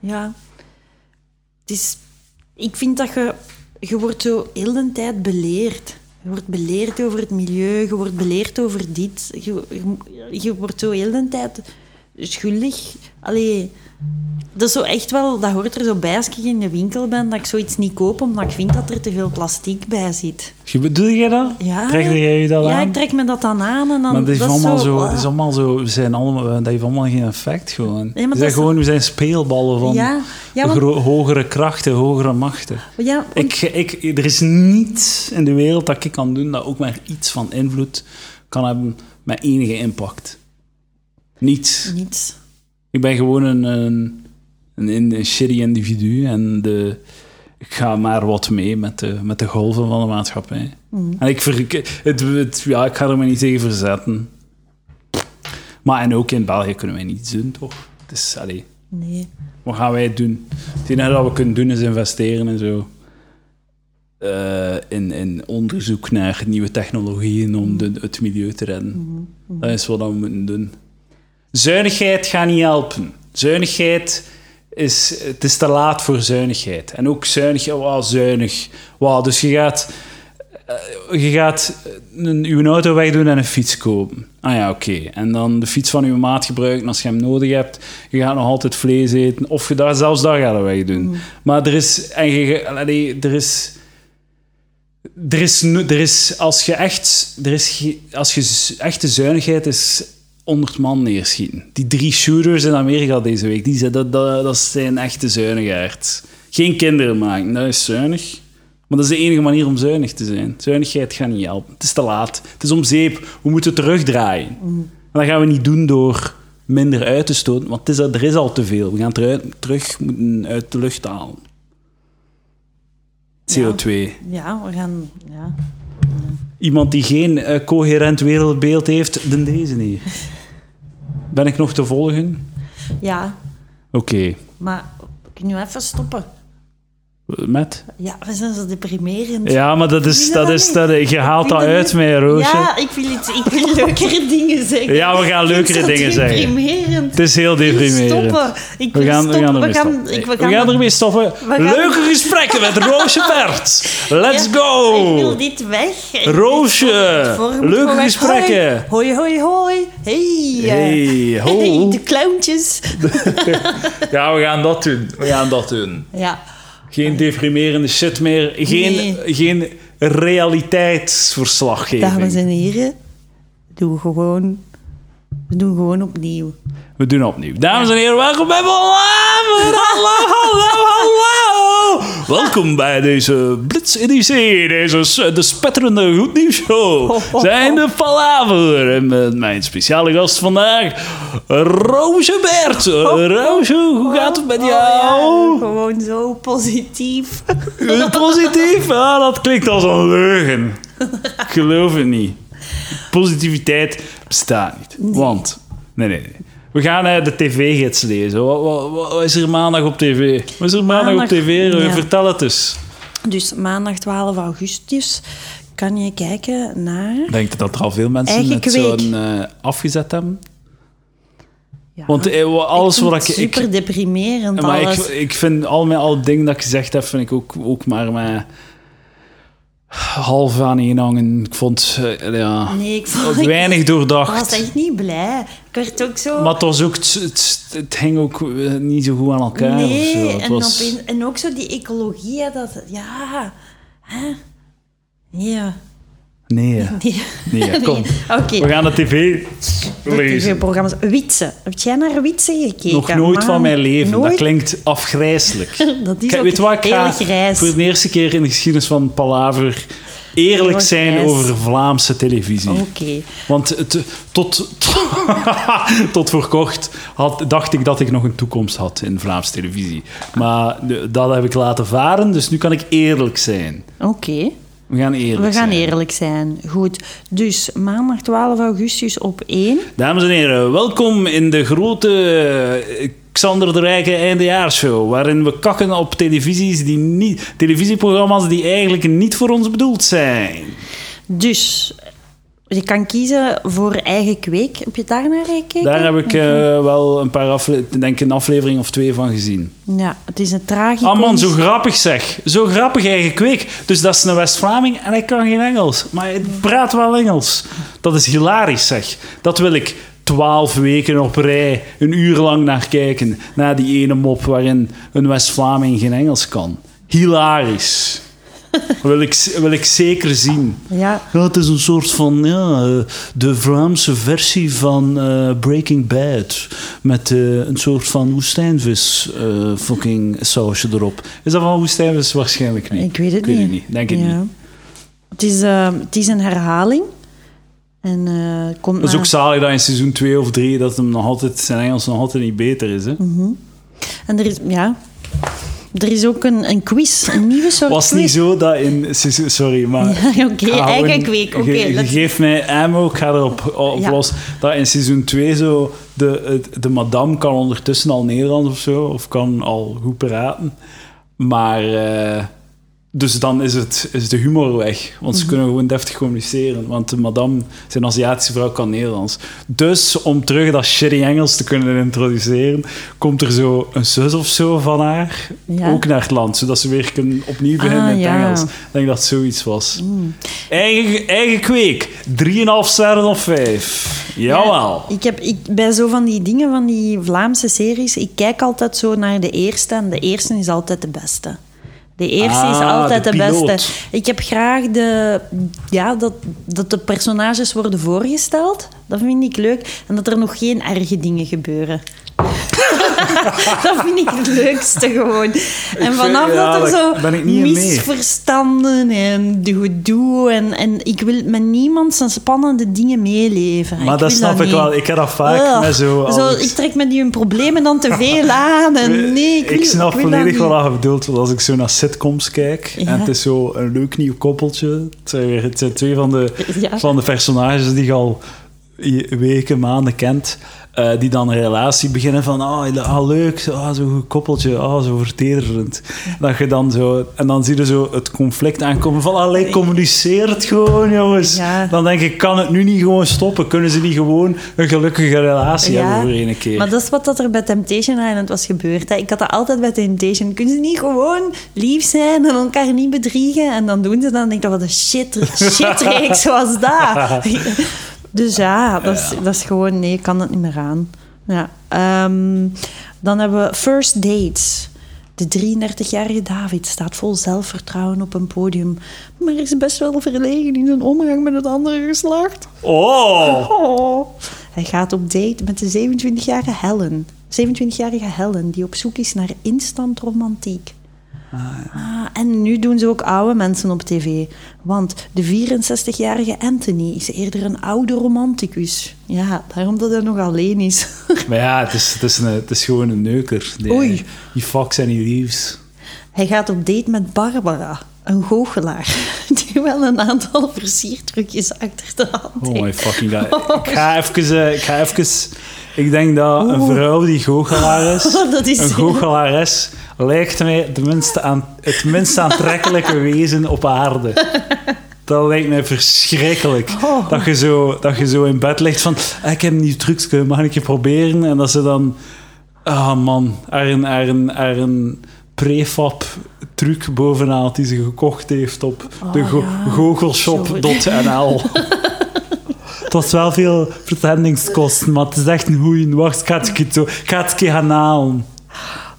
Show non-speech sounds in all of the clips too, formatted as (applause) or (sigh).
ja. Het is, ik vind dat je, je wordt zo heel de tijd beleerd. Je wordt beleerd over het milieu, je wordt beleerd over dit. Je, je, je wordt zo heel de tijd schuldig. Allee, dat is zo echt wel, dat hoort er zo bij als ik in de winkel ben, dat ik zoiets niet koop, omdat ik vind dat er te veel plastic bij zit. Bedoel je dat? Ja. Trek jij je dat Ja, aan? ik trek me dat dan aan en dan... Maar dat is, dat allemaal zo, ah. is allemaal zo, we zijn allemaal, dat heeft allemaal geen effect gewoon. maar we, zijn dat is- gewoon we zijn speelballen van Ja, ja, want- hogere krachten, hogere machten. Ja, want- Ik, ik, er is niets in de wereld dat ik kan doen dat ook maar iets van invloed kan hebben met enige impact. Niets. Niets. Ik ben gewoon een, een, een, een shitty individu en de, ik ga maar wat mee met de, met de golven van de maatschappij. En ik, ver, ik- het, het- ja, ik ga er me niet tegen verzetten. Maar en ook in België kunnen wij niets doen, toch? Dus, allee, Nee. wat gaan wij doen? Het enige dat we kunnen doen is investeren en zo. Eh, in, in onderzoek naar nieuwe technologieën om de, het milieu te redden. Dat is wat we moeten doen. Zuinigheid gaat niet helpen. Zuinigheid is... Het is te laat voor zuinigheid. En ook zuinig... Wow, zuinig. Wow, dus je gaat... eh, Je gaat een, uw auto wegdoen en een fiets kopen. Ah ja, oké. En dan de fiets van uw maat gebruiken als je hem nodig hebt. Je gaat nog altijd vlees eten. Of je daar, zelfs dat gaat wegdoen. Maar er is... En je, allee, er is... Er is, er is, als je echt, er is, als je echte zuinigheid is 100 man neerschieten. Die drie shooters in Amerika deze week, die zijn, dat, dat, dat zijn echte zuinigaards. Geen kinderen maken, dat is zuinig. Maar dat is de enige manier om zuinig te zijn. Zuinigheid gaat niet helpen. Het is te laat. Het is om zeep. We moeten terugdraaien. En dat gaan we niet doen door minder uit te stoten, want het is, er is al te veel. We gaan het terug moeten uit de lucht halen. CO2. Ja, we gaan... Ja. Iemand die geen eh, coherent wereldbeeld heeft, dan deze niet. (laughs) Ben ik nog te volgen? ja, Oké. maar kun je even stoppen? Met? Ja, we zijn zo deprimerend. Ja, maar dat is... Dat is dat, je haalt dat uit met je roosje. Ja, ik wil, iets, ik wil leukere dingen zeggen. Ja, we gaan leukere dingen zeggen. deprimerend. Het is heel deprimerend. Stoppen. Ik We wil gaan, we stoppen. gaan ermee we gaan, stoppen. ik- we gaan ermee stoppen. gaan- Leuke gesprekken met Roosje Bert. Let's Ja, go! Ik wil dit weg. Ik- Roosje, leuke gesprekken. Hoi, hoi, hoi. Hey. Hey, ho. Hey, de clowntjes. (laughs) Ja, we gaan dat doen. We gaan dat doen. Ja. Geen deprimerende shit meer. Geen, Nee. geen realiteitsverslaggeving. Dames en heren, doe gewoon... We doen gewoon opnieuw. We doen opnieuw. Dames en heren, welkom bij Palaver. Hallo, hallo, hallo. Welkom bij deze blitz-editie. Deze de spetterende goed nieuws show. Zijn de Palaver. En met mijn speciale gast vandaag, Roosje Bert. Roosje, hoe gaat het met Oh, jou? ja, gewoon zo positief. Positief? Ah, dat klinkt als een leugen. Ik geloof het niet. Positiviteit bestaat niet. Want, nee, nee, nee. We gaan eh, de tv-gids lezen. Wat, wat, wat- is er maandag op tv? Wat is er maandag, op tv? ja. Vertel het eens. Dus maandag 12 augustus kan je kijken naar... Denk je dat er al veel mensen het zo'n eh, afgezet hebben? Ja, Want eh, alles ik wat ik... het ik super deprimerend maar ik, alles. ik vind al met al dingen dat ik gezegd heb, vind ik ook, ook maar met half aan één hangen. Ik vond, eh, ja, nee, ik vond ook (laughs) ik weinig was doordacht. echt niet blij. Ik werd ook zo... Maar het was ook, het, het, hing ook eh, niet zo goed aan elkaar. of nee, zo. Het en, was, opeens- en ook zo die ecologie, dat... Ja... Hè? Ja. Nee. Nee. (laughs) nee, kom. Nee. We gaan de tv lezen. TV-programma's. Witse. Heb jij naar Witse gekeken? Nog nooit van mijn leven. Dat Nooit? klinkt afgrijselijk. (laughs) Dat is Kijk, ook weet je wat, ik heel ga grijs. voor de eerste keer in de geschiedenis van Palaver eerlijk Heel zijn grijs. over Vlaamse televisie. Oké. Want het, tot, (laughs) tot voor kort had, dacht ik dat ik nog een toekomst had in Vlaamse televisie. Maar de- dat heb ik laten varen, dus nu kan ik eerlijk zijn. Oké. We gaan eerlijk We gaan zijn. eerlijk zijn. Goed. Dus maandag 12 augustus op 1. Dames en heren, welkom in de grote eh, Xander de Rijke eindejaarshow, waarin we kakken op televisies die niet, televisieprogramma's die eigenlijk niet voor ons bedoeld zijn. Dus Je kan kiezen voor eigen kweek. Heb je daar naar gekeken? Daar heb ik eh, wel een paar afle denk een aflevering of twee van gezien. Ja, het is een tragisch. Ah man, zo grappig zeg. Zo grappig eigen kweek. Dus dat is een West-Vlaming en hij kan geen Engels. Maar hij praat wel Engels. Dat is hilarisch zeg. Dat wil ik twaalf weken op rij, een uur lang naar kijken. Naar die ene mop waarin een West-Vlaming geen Engels kan. Hilarisch. Wil, ik, wil ik zeker zien. Ja, Ja, het is een soort van ja, eh, de Vlaamse versie van eh, Breaking Bad. Met eh, een soort van woestijnvis eh, fucking sausje erop. Is dat van woestijnvis? Waarschijnlijk niet. ik weet het Ik weet niet. het niet. Denk het Ja. niet. Het is, het is een herhaling. En komt Dat is na- ook zalig dat in seizoen 2 of 3 dat hem nog altijd, zijn Engels nog altijd niet beter is. Hè? En er is, ja... Er is ook een, een quiz, een nieuwe soort Was het niet zo dat in seizoen... Sorry, maar... (laughs) Ja, Oké, eigen kweek. Oké, ge- let's- geef mij ammo, ik ga erop op Ja. los. Dat in seizoen 2 zo... De, het- de madame kan ondertussen al Nederlands of zo, of kan al goed praten. Maar... eh, dus dan is, het, is de humor weg. Want ze Mhm. kunnen gewoon deftig communiceren. Want de madame, zijn Aziatische vrouw, kan Nederlands. Dus om terug dat shitty Engels te kunnen introduceren, komt er zo een zus of zo van haar Ja. ook naar het land. Zodat ze weer kunnen opnieuw beginnen Ah, in het ja. Mm. Engels. Ik denk dat het zoiets was. Eigen, eigen kweek. 3,5 sterren of 5. Jawel. Ik heb, ik, bij zo van die dingen, van die Vlaamse series, ik kijk altijd zo naar de eerste en de eerste is altijd de beste. De eerste is Ah, altijd de de, beste. Ik heb graag de, ja, dat, dat de personages worden voorgesteld. Dat vind ik leuk. En dat er nog geen erge dingen gebeuren. (laughs) dat vind ik het leukste gewoon. En vanaf ja, dat er zo ik mee. misverstanden en gedoe en, en ik wil met niemand zijn spannende dingen meeleven. Maar Ik dat snap ik wel. Ik heb dat vaak met zo... Zo, ik trek met die hun problemen dan te veel (laughs) aan. En nee, ik, wil, snap ik volledig wat je bedoelt. Want als ik zo naar sitcoms kijk Ja. en het is zo een leuk nieuw koppeltje. Het zijn, weer, het zijn twee van de, Ja. van de personages die je al weken, maanden kent. Eh, die dan een relatie beginnen van, ah, ah leuk, ah, zo'n goed koppeltje, ah, zo vertederend. Dat je dan zo, en dan zie je zo het conflict aankomen van, allee, communiceer het gewoon, jongens. Ja. Dan denk ik, kan het nu niet gewoon stoppen? Kunnen ze niet gewoon een gelukkige relatie hebben voor één keer? Maar dat is wat dat er bij Temptation Island was gebeurd. Hè. Ik had dat altijd bij Temptation. Kunnen ze niet gewoon lief zijn en elkaar niet bedriegen? En dan doen ze dat en denk ik, wat een shit, shitreeks was dat. (laughs) (laughs) dus ja, dat is, dat is gewoon... Nee, ik kan het niet meer aan. Ja. Ehm, dan hebben we First Dates. De 33-jarige David staat vol zelfvertrouwen op een podium, maar is best wel verlegen in zijn omgang met het andere geslacht. Oh! Oh. Hij gaat op date met de 27-jarige Helen. 27-jarige Helen, die op zoek is naar instant romantiek. Ah, en nu doen ze ook oude mensen op tv. Want de 64-jarige Anthony is eerder een oude romanticus. Ja, daarom dat hij nog alleen is. (laughs) Maar ja, het is, het is, een, het is gewoon een neuker. Die, Oei. Die fucks en die leaves. Hij gaat op date met Barbara, een goochelaar. (laughs) Die wel een aantal versiertrucjes achter de hand Oh heeft. my fucking god. (laughs) Ik ga even... eh, Ik, ga even ik denk dat een vrouw die goochelaar is... Dat is een goochelares lijkt mij de minste aan, het minst aantrekkelijke (laughs) wezen op aarde. Dat lijkt mij verschrikkelijk. Oh. Dat, je zo, dat je zo in bed ligt van... "Ah, Ik heb een nieuw trucje, mag ik je proberen? En dat ze dan... Ah man, er een, er een, er een prefab truc bovenaan die ze gekocht heeft op de go ja. goochelshop.nl. (laughs) Het was wel veel vertendingskosten, maar het is echt een goeie. Wacht, ik ga het ik ga gaan halen.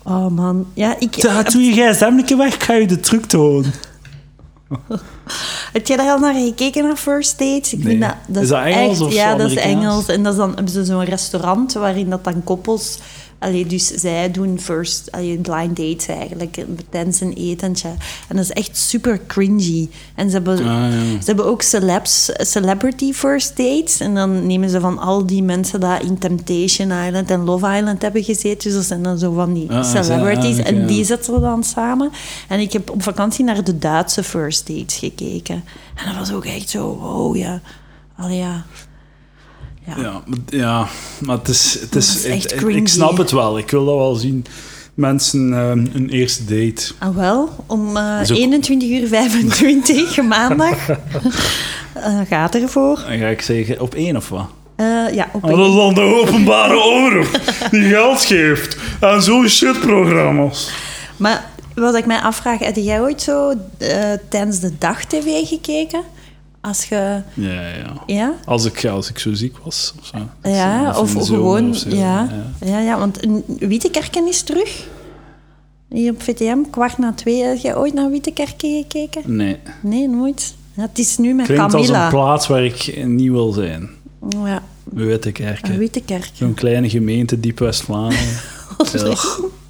Oh man, ja, ik... Doe je gsm weg, ga je de truc tonen. (laughs) Heb jij daar al naar gekeken, naar First Dates? Ik Nee. vind dat, dat Is dat Engels echt, of Ja, dat is? Engels. En dat is dan, hebben ze zo'n restaurant waarin dat dan koppels... Allee, dus zij doen first allee, blind dates eigenlijk tijdens een etentje. En dat is echt super cringy. En ze hebben, Ah, ja. ze hebben ook celebs, celebrity first dates. En dan nemen ze van al die mensen die in Temptation Island en Love Island hebben gezeten. Dus dat zijn dan zo van die Ah, ah, celebrities. ah, en die zetten we dan samen. En ik heb op vakantie naar de Duitse first dates gekeken. En dat was ook echt zo, wow, ja. Allee, ja. Ja. Ja, maar- ja, maar het is... Het is, is echt ik- snap het wel, ik wil dat wel zien. Mensen ehm, een eerste date. Ah, wel, om eh is ook- 21 uur 25 (laughs) maandag (laughs) eh, gaat ervoor. Dan ga ik zeggen op één of wat? Eh, ja, op Oh, dat is dan de openbare (laughs) omroep die geld geeft aan zo'n shitprogramma's. Maar wat ik mij afvraag, heb jij ooit zo eh, tijdens de dag tv gekeken? Als je... Ja, ja. Ja? Als ik, als ik zo ziek was of zo. Ja, of, gewoon... of zo, ja. Ja. Ja, want Wietekerken is terug. Hier op VTM, kwart na twee. Heb jij ooit naar Wietekerken gekeken? Nee. Nee, nooit. Ja, het is nu met Klinkt als Camilla. een plaats waar ik niet wil zijn. Ja, Witte kerken. Wietekerken. Zo'n kleine gemeente, diep West-Vlaanderen. (laughs)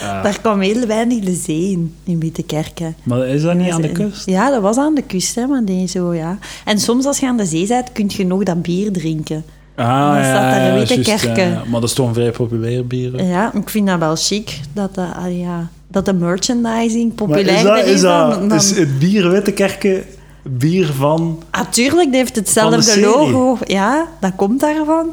Ja. Daar kwam heel weinig de zee in, in Wietekerken. Maar is dat niet aan de kust? Ja, dat was aan de kust, hè, maar die zo, ja. En soms als je aan de zee bent, kun je nog dat bier drinken. Ah, Dan staat daar ja. Maar dat is toch een vrij populair bier. hè? Ja, ik vind dat wel chic, dat de, ah, ja, dat de merchandising Maar populairder is dat, is, dan... dat, dan- is het bier Witte Kerken bier van... Ah, tuurlijk, die heeft hetzelfde logo. Ja, dat komt daarvan.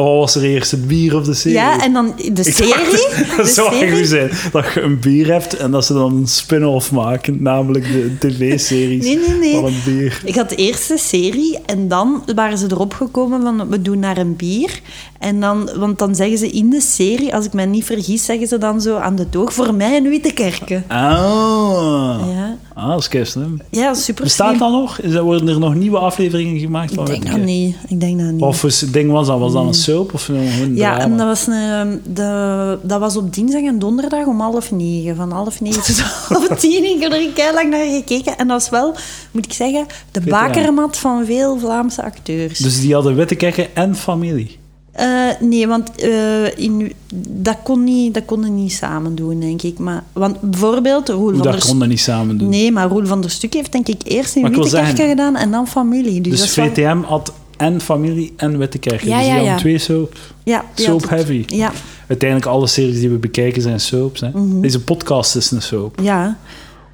Oh, was er eerst het bier of de serie? Ja, en dan de serie. dacht, (laughs) dat de zou serie goed zijn. Dat je een bier hebt en dat ze dan een spin-off maken, namelijk de tv-series Nee, nee, nee. van een bier. Ik had de eerste serie en dan waren ze erop gekomen van we doen naar een bier. En dan, want dan zeggen ze in de serie, als ik me niet vergis, zeggen ze dan zo aan de toog voor mij een witte kerken. Ah, Ja, ah dat is ja super Bestaat dat nog? Is worden er nog nieuwe afleveringen gemaakt Ik denk dat niet. Ik denk dat niet. Of het ding was dat? Was dat een soap of een ja, drama? en dat was, een, de, dat was op dinsdag en donderdag om half negen. Van half negen tot (laughs) half tien. Ik heb er heel lang naar gekeken. En dat was wel, moet ik zeggen, de bakermat van veel Vlaamse acteurs. Dus die hadden Witte Kerken en familie. Eh, nee, want eh, in, dat, kon niet, dat konden niet samen doen, denk ik. Maar, want bijvoorbeeld Roel van dat der konden niet samen doen. Nee, maar Roel van der Stuk heeft denk ik eerst in zeggen- gedaan en dan familie. Dus, Dus dat wel- VTM had en familie en Witte. Ja, dus die ja, hadden ja. twee soap, ja, die soap het- heavy. Ja, Uiteindelijk alle series die we bekijken zijn soaps. Hè? Mhm. Deze podcast is een soap. ja.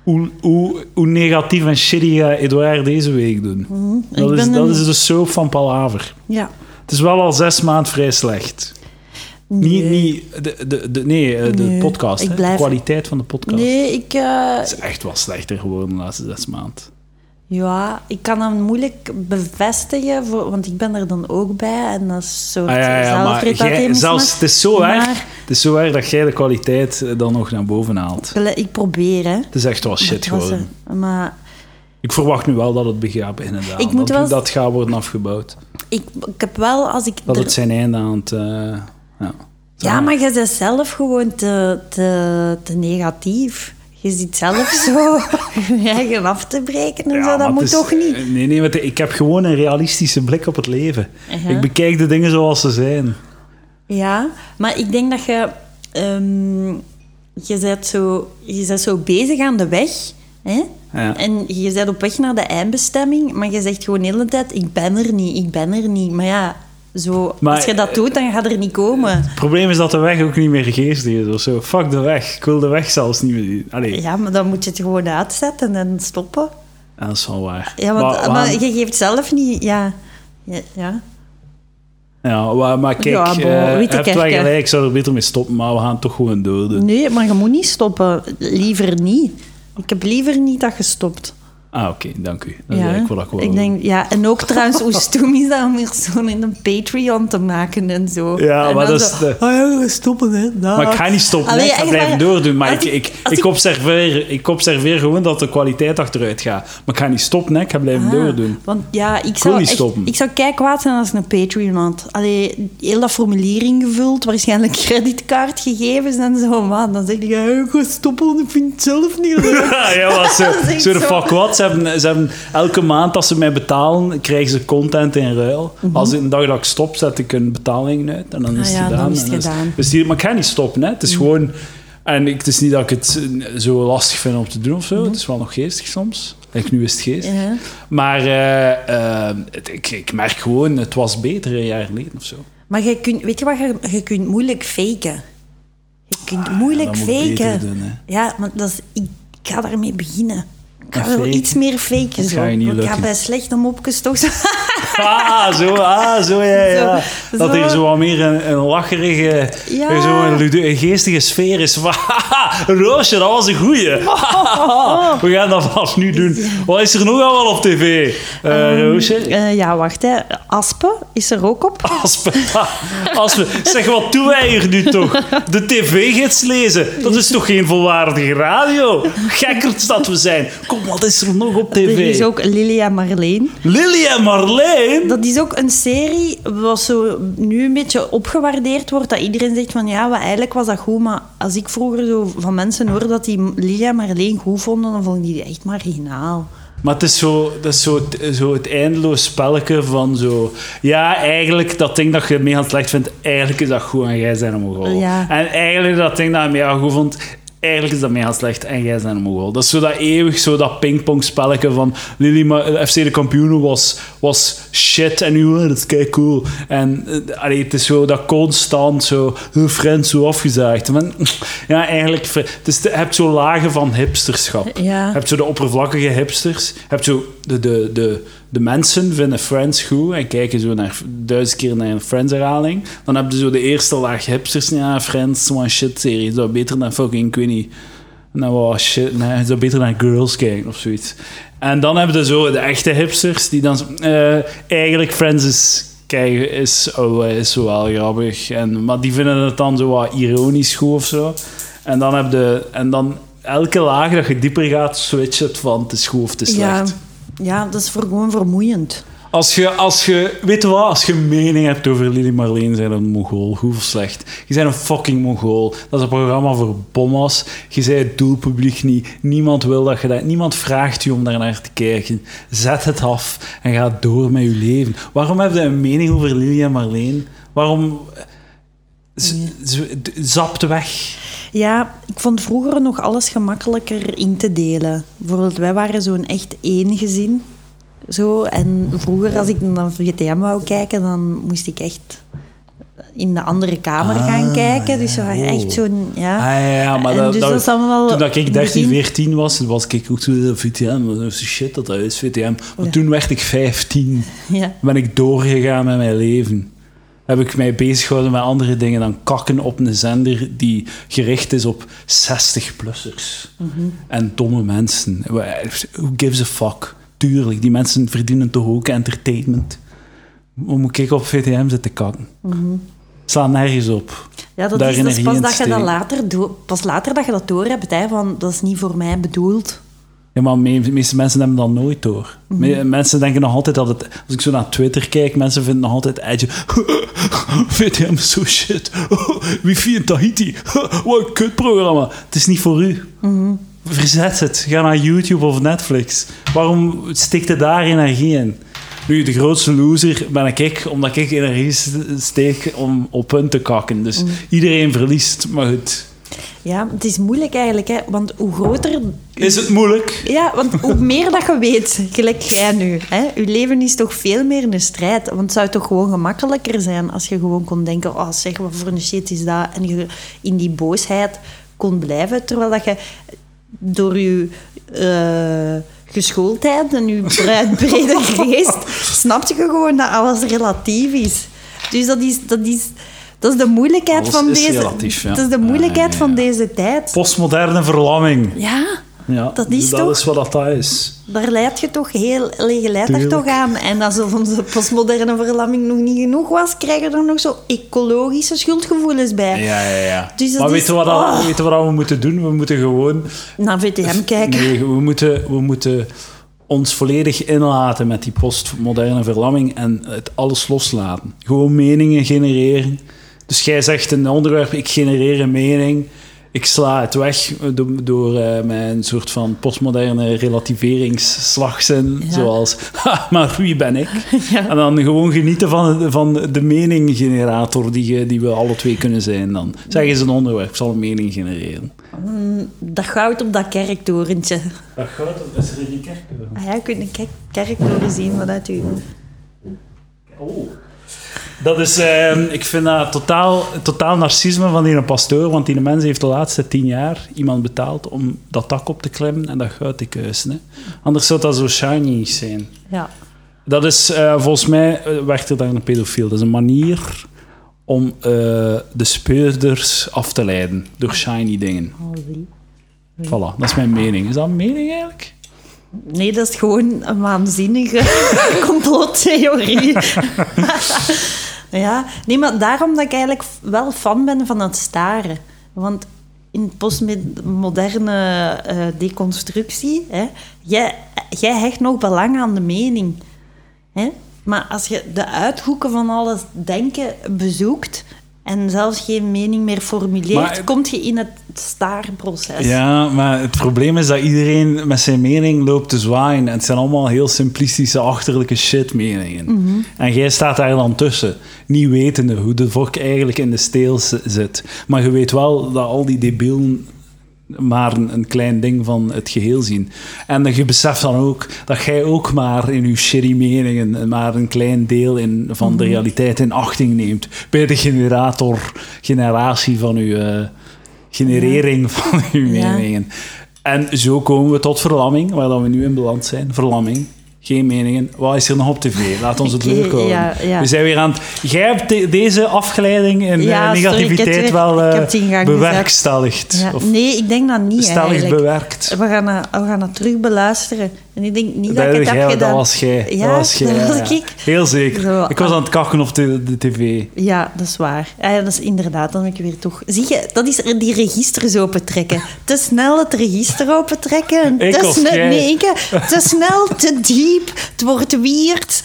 Hoe, hoe, hoe negatief en shitty gaat Edouard deze week doen? Dat, Mhm. Ik is, ben dat een- is de soap van Palaver. ja. Het is wel al zes maanden vrij slecht. Nee. niet de, de, de, nee, eh, de Nee, podcast. blijf- De kwaliteit van de podcast. Nee, ik... eh, Het is echt wel slechter geworden de laatste zes maanden. ja, ik kan dat moeilijk bevestigen, voor, want ik ben er dan ook bij. En dat is soort Ah, ja, ja, maar jij, zelfs, het is zo erg, het is zo erg dat jij de kwaliteit eh, dan nog naar boven haalt. Ik probeer, hè. Het is echt wel shit geworden. Maar Ik verwacht nu wel dat het beginnen dalen. Ik moet dat, wel- dat gaat worden afgebouwd. ik, ik heb wel, als ik... Dat er- het zijn einde aan het... eh, ja. Ja, maar je bent zelf gewoon te, te, te negatief. Je zit zelf zo (laughs) je eigen af te breken en Ja, zo. Dat moet is- toch niet? Nee, nee, want ik heb gewoon een realistische blik op het leven. Ik bekijk de dingen zoals ze zijn. Ja, maar ik denk dat je... ehm, je, bent zo, je bent zo bezig aan de weg. Hè? Ja. En je bent op weg naar de eindbestemming, maar je zegt gewoon de hele tijd... Ik ben er niet, ik ben er niet. Maar ja, zo, Maar- als je dat doet, dan gaat er niet komen. Het probleem is dat de weg ook niet meer geestig is of zo. Fuck de weg. Ik wil de weg zelfs niet meer... Allee, Ja, maar dan moet je het gewoon uitzetten en stoppen. ja, dat is wel waar. Ja, want, Maar- je geeft zelf niet... Ja, ja, ja. Ja, maar, maar kijk, Ja, bon, eh, je Witte hebt wel gelijk, ik zou er beter mee stoppen, maar we gaan toch gewoon doden. Nee, maar je moet niet stoppen. Liever niet. Ik heb liever niet dat je stopt. Ah, oké, dank u. Dat is eigenlijk wat ik denk, ja, en ook (laughs) trouwens, hoe stoem is dat om hier zo'n in een Patreon te maken en zo. Ja, En maar dat is zo, de- Oh ja, we stoppen, hè. dag. Maar ik ga niet stoppen, Allee, nee, ik ga blijven doordoen. Maar ik, ik- ik, ik, ik- observeer, ik observeer gewoon dat de kwaliteit achteruit gaat. Maar ik ga niet stoppen, nee, ik ga blijven Ah, doordoen. Want ja, ik zou, niet echt, stoppen. ik zou kei kwaad zijn als ik een Patreon had. Allee, heel dat formulier ingevuld, waarschijnlijk (laughs) creditcardgegevens en zo. Maar dan zeg ik, ja, ik ga stoppen, ik vind het zelf niet leuk. (laughs) ja, maar zo, echt zo de zo. fuck what. Ze hebben, ze hebben elke maand als ze mij betalen, krijgen ze content in ruil. Als ik een dag dat ik stop, zet ik een betaling uit en dan is Mhm. Ah het ja, gedaan. dan is het En gedaan. Mhm. dus die, maar ik ga niet stoppen, hè. Het is gewoon... En ik, het is niet dat ik het eh, zo lastig vind om te doen of zo. Het is wel nog geestig soms. Kijk, nu is het. Mhm. Ja. Maar eh, eh, het- ik, ik merk gewoon, het was beter een jaar geleden of zo. Maar je kunt, weet je wat, je, je kunt moeilijk faken. Je kunt moeilijk ik beter faken. doen, ja, maar dat is, ik, ik ga daarmee beginnen. Ik wel faken? iets meer faken. Zo. ik ga lukken. bij slechte mopjes toch zo... Ah, zo, ah, zo, ja, ja. Zo, dat zo. hier zo wat meer een, een lacherige, Ja. zo een, geestige sfeer is. (laughs) Roosje, dat was een goeie. (laughs) (laughs) We gaan dat vanaf nu doen. Wat is er nog allemaal op tv, eh, Roosje? Eh, ja, wacht. Hè. Aspen is er ook op. Aspen. Aspen. Zeg, wat doen wij hier nu toch? De tv-gids lezen. Dat is toch geen volwaardige radio? Gekkerd dat we zijn. Kom, wat is er nog op tv? Er is ook Lilia Marleen. Lily en Marleen. Dat is ook een serie wat zo nu een beetje opgewaardeerd wordt. Dat iedereen zegt van ja, wat, eigenlijk was dat goed. Maar als ik vroeger zo van mensen hoorde dat die Lilia Marleen goed vonden, dan vond ik die echt marginaal. Maar het is zo, dat is zo, het, zo het eindeloos spelletje van zo... Ja, eigenlijk, dat ding dat je mega slecht vindt, eigenlijk is dat goed en jij een mogol. Ja. En eigenlijk dat ding dat je mega goed vond, eigenlijk is dat mega slecht en jij bent een mogol. Dat is zo dat eeuwig, zo dat pingpong spelletje van Lily, Ma- FC de kampioenen was, was shit en nu, oh, dat is kei cool. En eh, allee, het is zo dat constant zo, oh, Friends zo afgezaagd. Maar, (laughs) ja, eigenlijk, het is, je hebt zo lagen van hipsterschap. Ja. Je hebt zo de oppervlakkige hipsters. Je hebt zo de, de, de, de mensen vinden Friends goed en kijken zo naar, duizend keer naar een Friends-herhaling. Dan heb je zo de eerste laag hipsters. Ja, Friends, one shit-serie. Dat is beter dan fucking, ik weet niet... Nou, wat shit. Nee, zou beter naar Girls kijken of zoiets. En dan heb je zo de echte hipsters die dan... eh, eigenlijk, Friends is... Is, oh, is zo wel grappig. En, maar die vinden het dan zo wat ironisch goed of zo. En dan heb je... En dan elke laag dat je dieper gaat, switch het van het is goed of het is Ja, slecht. ja, dat is voor gewoon vermoeiend. Als je, als je, weet je wat, als je mening hebt over Lily Marleen, zijn een mongool. Of slecht? Je bent een fucking mongool. Dat is een programma voor bommas. Je bent het doelpubliek niet. Niemand wil dat je dat... Niemand vraagt je om daar naar te kijken. Zet het af en ga door met je leven. Waarom heb je een mening over Lily en Marleen? Waarom... D- zapt weg. Ja, ik vond vroeger nog alles gemakkelijker in te delen. Bijvoorbeeld, wij waren zo'n echt één gezin. Zo, en vroeger, als ik naar VTM wou kijken, dan moest ik echt in de andere kamer gaan kijken. Dus we waren echt zo'n... Ja. Ah, ja, ja, maar dat, dus dat- dat is allemaal toen dat ik in 13, het begin- 14 was, was ik ook zo de VTM. Dat is shit dat dat is, VTM. Maar Ja. toen werd ik 15. Ja. Ben ik doorgegaan met mijn leven. Heb ik mij bezig gehouden met andere dingen dan kakken op een zender die gericht is op 60-plussers. Mhm. En domme mensen. Who gives a fuck? Tuurlijk, die mensen verdienen toch ook entertainment. Hoe moet ik op VTM zitten kakken? Sla nergens op. Ja, dat Daar is, energie pas dat je dat later, pas later dat je dat door hebt, hè, van dat is niet voor mij bedoeld. Ja, maar de meeste mensen hebben dat nooit door. Me- Mensen denken nog altijd dat het... Als ik zo naar Twitter kijk, mensen vinden nog altijd edge. VTM (laughs) zo shit. (laughs) Wifi in Tahiti. (laughs) Wat een kutprogramma. Het is niet voor u. Verzet het. Ga naar YouTube of Netflix. Waarom steekt je daar energie in? Nu, de grootste loser ben ik, omdat ik energie steek om op hun te kakken. Dus iedereen verliest, maar goed. Ja, het is moeilijk eigenlijk, hè, want hoe groter... Is het moeilijk? Ja, want hoe (laughs) meer dat je weet, gelijk jij nu, hè, je leven is toch veel meer een strijd. Want het zou toch gewoon gemakkelijker zijn als je gewoon kon denken, oh zeg, wat voor een shit is dat? En je in die boosheid kon blijven, terwijl dat je door je eh, geschooldheid en je bre- (laughs) brede geest, snapte je gewoon dat alles relatief is. Dus dat is... Dat is dat is de moeilijkheid Alles van is deze... relatief, ja. Dat is de moeilijkheid Ja, van deze tijd. Postmoderne verlamming. Ja, Ja, Dat is dat toch- is wat dat is. daar leidt je toch heel... Je leidt daar toch aan. En als onze postmoderne verlamming nog niet genoeg was, krijg je er nog zo ecologische schuldgevoelens bij. Ja, ja, ja. Dus maar weet je wat, dat- oh. wat we moeten doen? We moeten gewoon... Naar VTM kijken. Nee, we moeten, we moeten ons volledig inlaten met die postmoderne verlamming en het alles loslaten. Gewoon meningen genereren. Dus jij zegt een onderwerp, ik genereer een mening. Ik sla het weg door, door eh, mijn soort van postmoderne relativeringsslagzin. Ja. Zoals, "Ha, maar wie ben ik? (laughs) Ja. En dan gewoon genieten van, van de meninggenerator die, je- die we alle twee kunnen zijn. Dan zeg eens een onderwerp, zal een mening genereren. Dat goud op dat kerktorentje. Dat gaat, dat is er in die kerk. Ah ja, je kunt een kerk- kerktoren zien vanuit u. Oh. Dat is, ehm, ik vind dat totaal, totaal narcisme van die pastoor, want die mens heeft de laatste tien jaar iemand betaald om dat dak op te klimmen en dat goud te kuisen. Hè. Anders zou dat zo shiny zijn. Ja. Dat is, eh, volgens mij eh, werkt er daar een pedofiel. Dat is een manier om eh, de speurders af te leiden door shiny dingen. Oh. Voilà, dat is mijn mening. Is dat een mening eigenlijk? Nee, dat is gewoon een waanzinnige (laughs) complottheorie. (laughs) ja, nee, maar daarom dat ik eigenlijk wel fan ben van het staren. Want in postmoderne eh deconstructie, hè, jij, jij hecht nog belang aan de mening. Hè? Maar als je de uithoeken van alles denken bezoekt en zelfs geen mening meer formuleert, Maar- kom je in het staarproces. Ja, maar het probleem is dat iedereen met zijn mening loopt te zwaaien. En het zijn allemaal heel simplistische, achterlijke shit-meningen. En jij staat daar dan tussen, niet wetende hoe de vork eigenlijk in de steel zit. Maar je weet wel dat al die debielen maar een, een klein ding van het geheel zien. En je beseft dan ook dat jij ook maar in je shitty meningen maar een klein deel in, van de realiteit in achting neemt. Bij de generator, generatie van je eh, generering van uw Ja. meningen. En zo komen we tot verlamming, waar we nu in beland zijn. Verlamming. Geen meningen. Wat is er nog op tv? Laat ons het leuk houden. ja, ja. We zijn weer aan het... Jij hebt de- deze afgeleiding en Ja, eh, sorry, negativiteit het weer- wel eh, het gang bewerkstelligd. Of nee, ik denk dat niet stellig bewerkt. We gaan, dat, we gaan dat terug beluisteren. En ik denk niet dat, Dat, ik het heb gedaan. dat was jij. Ja, dat was jij. dat was (laughs) ja. ik. Heel zeker. Zo, ik was ah. aan het kakken op de, de tv. Ja, dat is waar. Ja, ja, dat is inderdaad, dan ben ik weer toch... Zie je, dat is er die registers opentrekken. (laughs) Te snel het register opentrekken. Ik te snel, nee, ik, (laughs) te snel, te diep. Het wordt weird.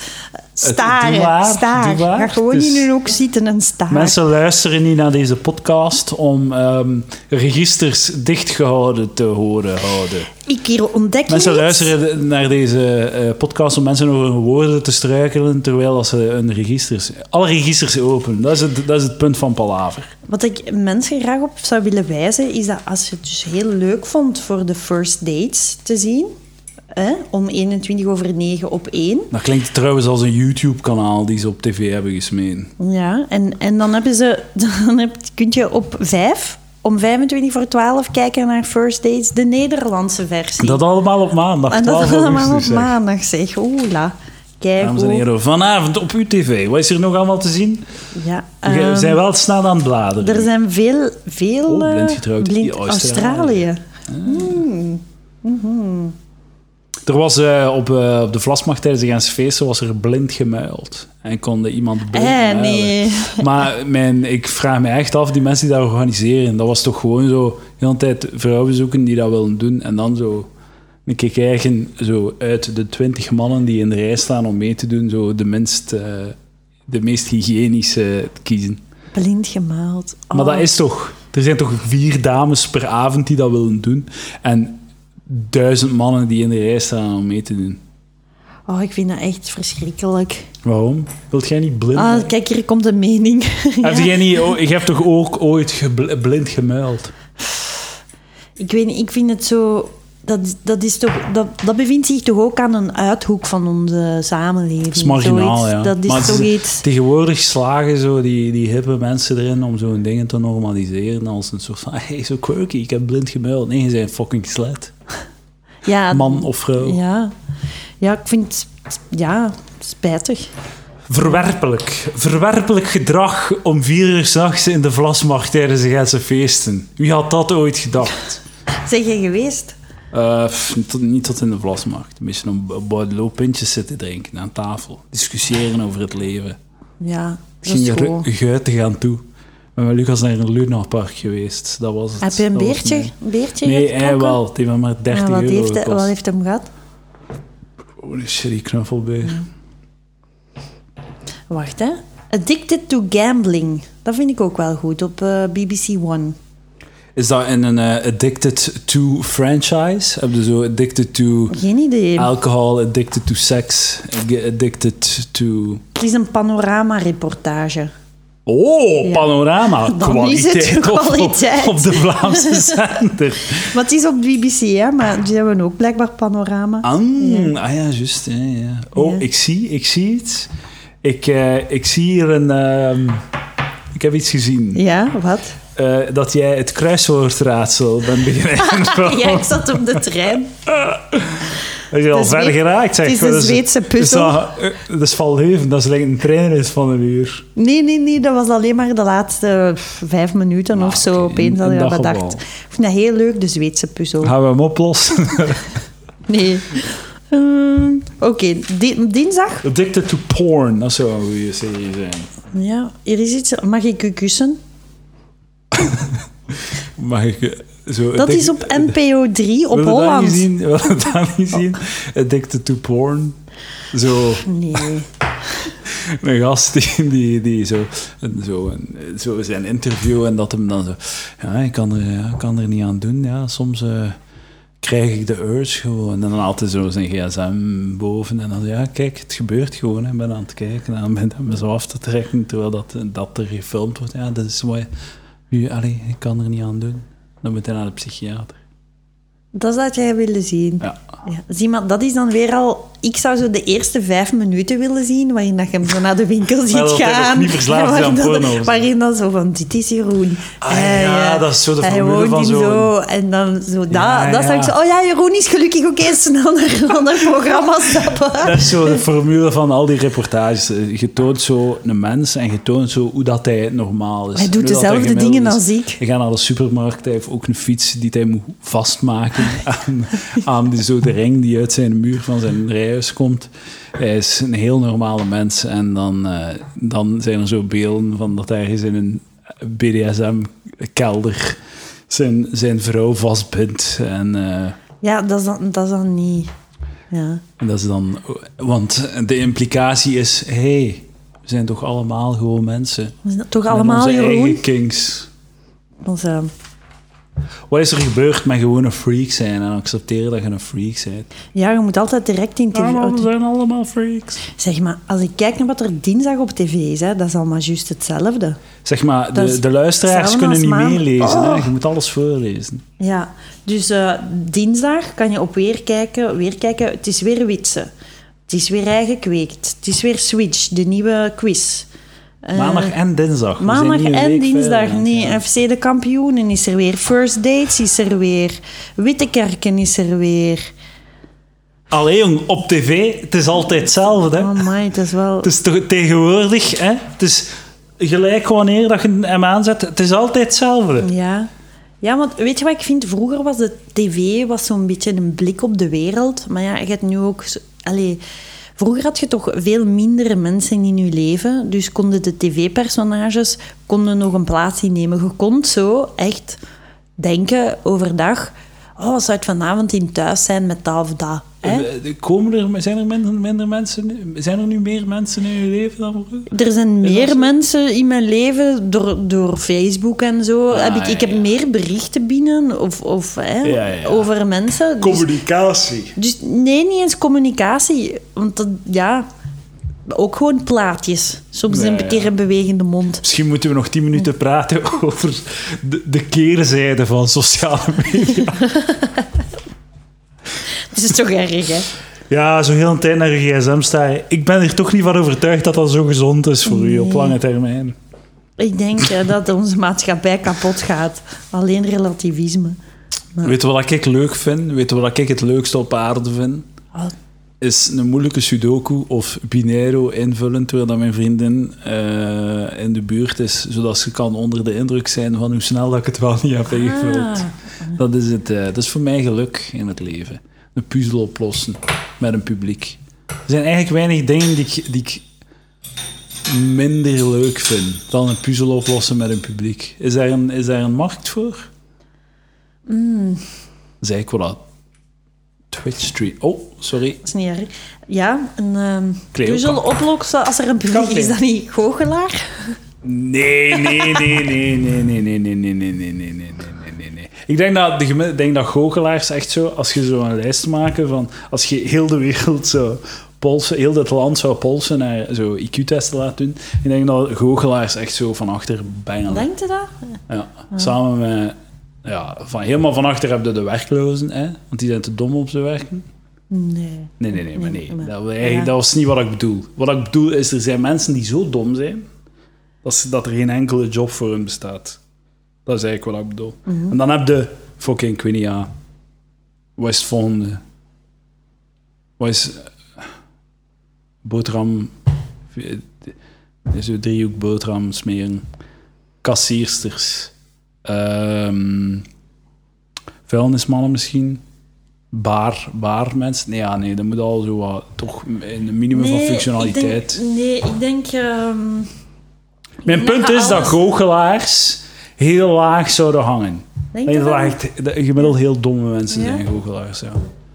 Staren. Ga gewoon is- in hun hoek zitten en staren. Mensen luisteren niet naar deze podcast om ehm, registers dichtgehouden te horen houden. Ik hier ontdek Mensen iets. luisteren naar deze eh, podcast om mensen over hun woorden te struikelen, terwijl als ze een registers... Alle registers open. Dat is het, dat is het punt van Palaver. Wat ik mensen graag op zou willen wijzen, is dat als je het dus heel leuk vond voor de first dates te zien, hè, om 21 over 9 op 1, Dat klinkt trouwens als een YouTube-kanaal die ze op tv hebben gesmeden. ja, en, en dan, hebben ze, (laughs) dan heb, kun je op 5, om 25 voor 12, kijken naar first dates, de Nederlandse versie. Dat allemaal op maandag, en 12 dat allemaal op zeg. maandag, zeg. Oela. Kijk Dames en heren, vanavond op uw tv. Wat is er nog allemaal te zien? Ja, We ehm, zijn wel snel aan het bladeren. er zijn veel... veel Oh, blind eh, getrouwd. blind Australië. Australië. Hmm. Er was eh, op, eh, op de Vlasmacht tijdens de Gentse feesten was er blind gemuild. En konde iemand blind Eh, nee. (laughs) Maar mijn, ik vraag me echt af, die mensen die dat organiseren, dat was toch gewoon zo de hele tijd vrouwen zoeken die dat willen doen. En dan zo een keer kijken, zo uit de twintig mannen die in de rij staan om mee te doen, zo de, minst, de meest hygiënische te kiezen. Blind gemaald. Maar Oh. dat is toch... Er zijn toch vier dames per avond die dat willen doen. En duizend mannen die in de rij staan om mee te doen. Oh, ik vind dat echt verschrikkelijk. Waarom? Wilt jij niet blind? Ah, kijk, hier komt de mening. (laughs) Heb Ja. jij niet... oh, je hebt toch ook ooit blind gemuild? Ik weet niet, ik vind het zo... Dat, dat, is toch, dat, dat bevindt zich toch ook aan een uithoek van onze samenleving. Dat is marginaal, Zoiets. ja. Dat is Maar het toch is- iets... Tegenwoordig slagen zo die, die hippe mensen erin om zo'n dingen te normaliseren als een soort van (laughs) hey, zo quirky, ik heb blind gemuild. Nee, je bent fucking slet. (laughs) Ja, Man of vrouw. Ja. ja, ik vind... Ja, spijtig. Verwerpelijk. Verwerpelijk gedrag om vier uur s'nachts in de Vlasmarkt tijdens de Gentse feesten. Wie had dat ooit gedacht? Zeg je geweest? Eh, pff, tot- niet tot in de Vlasmarkt. Een beetje een Bordeaux pintjes zitten drinken aan tafel. Discussiëren over het leven. Ja, dat ging goed. er guitig aan toe. Ben met Lucas naar een Lunapark geweest. Dat was het. Heb je een Dat beertje, een beertje Nee, hij wel. Het heeft maar 30 Ja, wat, euro heeft wat heeft hem gehad? Oh, een shitty knuffelbeer. Wacht, hè. Addicted to Gambling. Dat vind ik ook wel goed op eh, BBC One. Is dat in een eh, Addicted to franchise? Heb je zo Addicted to Geen idee. alcohol, Addicted to sex, Addicted to... Het is een panorama-reportage. Oh, Ja. panorama. (laughs) Dan is het kwaliteit, op- Op, kwaliteit. op de Vlaamse (laughs) zender. Maar het is op BBC, hè. Maar die hebben ook blijkbaar panorama. Ah, Ja. ah ja, juist. Ja, ja. Oh, ik zie, ik zie iets. Ik, eh, ik zie hier een... ehm, ik heb iets gezien. Ja, wat? Eh, dat jij het kruiswoordraadsel bent beginnen (laughs) Ja, ik zat op de trein. Hij (laughs) is al ver geraakt, zeg. het is Dat een Zweedse puzzel. Dat is, dat- eh, dat is van leven. Dat is like een treinrit van een uur. Nee, nee, nee, dat was alleen maar de laatste vijf minuten Ah, of zo. oké, Opeens een- had ik dat bedacht. Ik vind dat heel leuk, de Zweedse puzzel. Gaan we hem oplossen? (laughs) Nee. Ehm, Oké, di- dinsdag. Addicted to porn. Dat zou een goede serie zijn. Ja, hier is iets. Mag ik u kussen? (laughs) Ik eh, zo... Dat is op NPO 3 op dat Holland. niet zien? Wil je dat niet (laughs) zien? Addicted to porn. Zo... Nee. (laughs) een gast die, die, die zo, zo, zo zijn interview en dat hem dan zo... Ja, ik kan er, ja, kan er niet aan doen. Ja, soms eh, krijg ik de urge gewoon. En dan haalt hij zo zijn gsm boven en dan ja, kijk, het gebeurt gewoon. Ik ben aan het kijken en dan ben ik me zo af te trekken terwijl dat, dat er gefilmd wordt. Ja, dat is wat... je- Allee, ik kan er niet aan doen. Dan moet hij naar de psychiater. Dat zou jij willen zien. Ja. Ja, zie maar, dat is dan weer al... Ik zou zo de eerste vijf minuten willen zien, waarin dat je hem zo naar de winkel ziet (laughs) gaan. niet verslaafd waarin porno. Waarin dan zo van, dit is Jeroen. Ah, ja, eh, dat is zo de hij formule van zo En dan zo, dat, Ja, dat ik zo... Oh ja, Jeroen is gelukkig, snel naar een ander programma stappen. (laughs) Dat is zo de formule van al die reportages. Je toont zo een mens en je toont zo hoe dat hij normaal is. Hij doet dezelfde dingen is. als ik. Hij gaat naar de supermarkt, hij heeft ook een fiets die hij moet vastmaken (laughs) aan, aan die, zo de ring die uit zijn muur van zijn komt. Hij is een heel normale mens en dan, eh, dan zijn er zo beelden van dat hij ergens in een BDSM-kelder zijn, zijn vrouw vastbindt. En, eh, Ja, dat is dan, dat is dan niet... Ja. dat is dan, want de implicatie is: hé, hey, we zijn toch allemaal gewoon mensen. We zijn toch allemaal onze Jeroen? eigen kinks. Ons, eh, Wat is er gebeurd met gewoon een freak zijn en accepteren dat je een freak bent? ja, je moet altijd direct in tv... zijn allemaal freaks. Zeg maar, als ik kijk naar wat er dinsdag op tv is, hè, dat is allemaal juist hetzelfde. Zeg maar, Dat de, de luisteraars kunnen niet meelezen. Hè? Oh. Je moet alles voorlezen. Ja, dus eh, dinsdag kan je op weer kijken, weer kijken. Het is weer Witse. Het is weer eigen kweekt. Het is weer Switch, de nieuwe quiz. Eh, Maandag en dinsdag. Maandag en dinsdag. verder. Nee, Ja. FC de kampioenen is er weer. First Dates is er weer. Wittekerken is er weer. Allee jong, op tv, het is altijd hetzelfde. Hè? Oh my, het is wel... Het is tegenwoordig, hè? Het is gelijk wanneer dat je hem aanzet, het is altijd hetzelfde. Ja. Ja, want weet je wat ik vind? Vroeger was de tv was zo'n beetje een blik op de wereld. Maar ja, je hebt nu ook... Allee, vroeger had je toch veel mindere mensen in je leven. Dus konden de tv-personages konden nog een plaats innemen. Je kon zo echt denken overdag... Oh, zou het vanavond in thuis zijn met dat of? Hè? Eh, Komen er, zijn er minder, minder mensen, nu- zijn er nu meer mensen in je leven dan vroeger? Er zijn meer mensen in mijn leven door, door Facebook en zo. Ah, heb ik, ik heb ja. meer berichten binnen of, of, hè, Ja, ja, ja. over mensen. Dus, Communicatie. dus nee, niet eens communicatie. Want dat, ja, ook gewoon plaatjes. Soms een keer een bewegende mond. Misschien moeten we nog tien minuten praten (laughs) over de, de keerzijde van sociale media. (laughs) (laughs) Het is toch erg, hè? Ja, zo heel een tijd naar je gsm sta je. Ik ben er toch niet van overtuigd dat dat zo gezond is voor u op lange termijn. Ik denk eh, dat onze maatschappij kapot gaat. Alleen relativisme. Weet je wat ik leuk vind? Weet je wat ik het leukste op aarde vind? Oh, Is een moeilijke sudoku of binairo invullen terwijl dat mijn vriendin eh, in de buurt is, zodat ze kan onder de indruk zijn van hoe snel dat ik het wel niet heb ingevuld. Ah. Dat, is het, eh, dat is voor mij geluk in het leven. Een puzzel oplossen met een publiek. Er zijn eigenlijk weinig dingen die ik, die ik minder leuk vind dan een puzzel oplossen met een publiek. Is daar een, is daar een markt voor? Mm. Zeg ik wel dat. Twitch Street. Oh, sorry. Dat is niet erg. Ja, een um, puzzel oplossen als er een publiek is. Is dat niet goochelaar? Nee, nee, nee, nee, nee, nee, nee, nee, nee, nee, nee, nee. Ik denk dat, de, denk dat goochelaars echt zo, als je zo een lijst maken van, als je heel de wereld zo polsen, heel het land zou polsen naar zo IQ-testen laten doen, ik denk dat goochelaars echt zo van achter bengelen. Denkt u dat? Ja, samen met, ja, van, helemaal van achter heb je de werklozen, hè, want die zijn te dom om te werken. Nee. Nee, nee, nee, maar nee. Dat, ja. dat was niet wat ik bedoel. Wat ik bedoel is, er zijn mensen die zo dom zijn, dat, ze- dat er geen enkele job voor hun bestaat. Dat is eigenlijk wat ik bedoel. Mhm. En dan heb je fucking, ik weet niet, ja, wat is het volgende? Wat is... Boterham... Zo driehoek boterham smeren. Kassiersters. ehm vuilnismannen misschien. Baar, baarmensen. Nee, ja, nee, dat moet al zo wat... Toch een minimum van functionaliteit. Ik denk, nee, ik denk... ehm, Mijn punt is dat goochelaars heel laag zouden hangen. denk Dat je echt gemiddeld heel domme mensen Ja? zijn, goochelaars. Ja.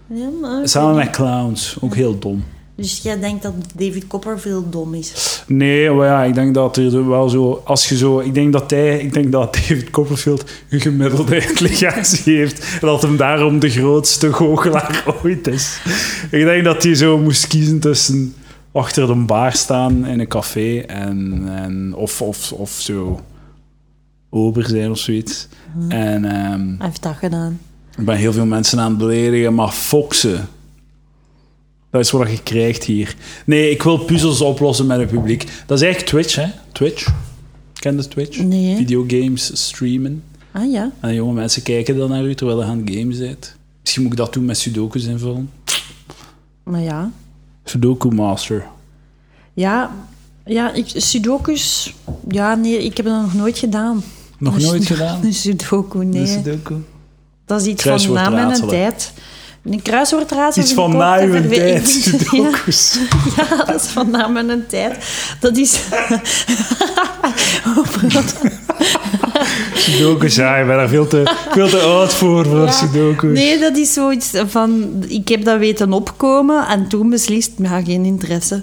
Ja, maar Samen met clowns, ook heel dom. Dus jij denkt dat David Copperfield dom is? Nee, maar ja, ik denk dat er wel zo... Als je zo... Ik denk dat hij... Ik denk dat David Copperfield een gemiddelde intelligentie heeft. En dat hem daarom de grootste goochelaar ooit is. Ik denk dat hij zo moest kiezen tussen achter de bar staan in een café en... en of, of, of zo... Ober zijn of zoiets. En ehm, Hij heeft dat gedaan. ik ben heel veel mensen aan het beledigen, maar foxen... Dat is wat je krijgt hier. Nee, ik wil puzzels oplossen met het publiek. Dat is eigenlijk Twitch, hè? Twitch. Ken je Twitch? Nee. Videogames streamen. Ah ja. En jonge mensen kijken dan naar u terwijl je aan het gamen bent. Misschien moet ik dat doen met sudokus invullen. Maar ja. Sudoku Master. Ja, ja ik, Sudokus... Ja, nee, ik heb dat nog nooit gedaan. Nog Een nooit gedaan? Een Sudoku, nee. Sudoku. Dat is iets van na mijn tijd. Een kruiswoordraadsel Iets van na uw tijd, Ja, (laughs) ja, dat is van na mijn tijd. Dat is... Sudokus, ja, ik ben daar veel te, veel te oud voor, voor Ja. Nee, dat is zoiets van... Ik heb dat weten opkomen en toen beslist, ja, geen interesse.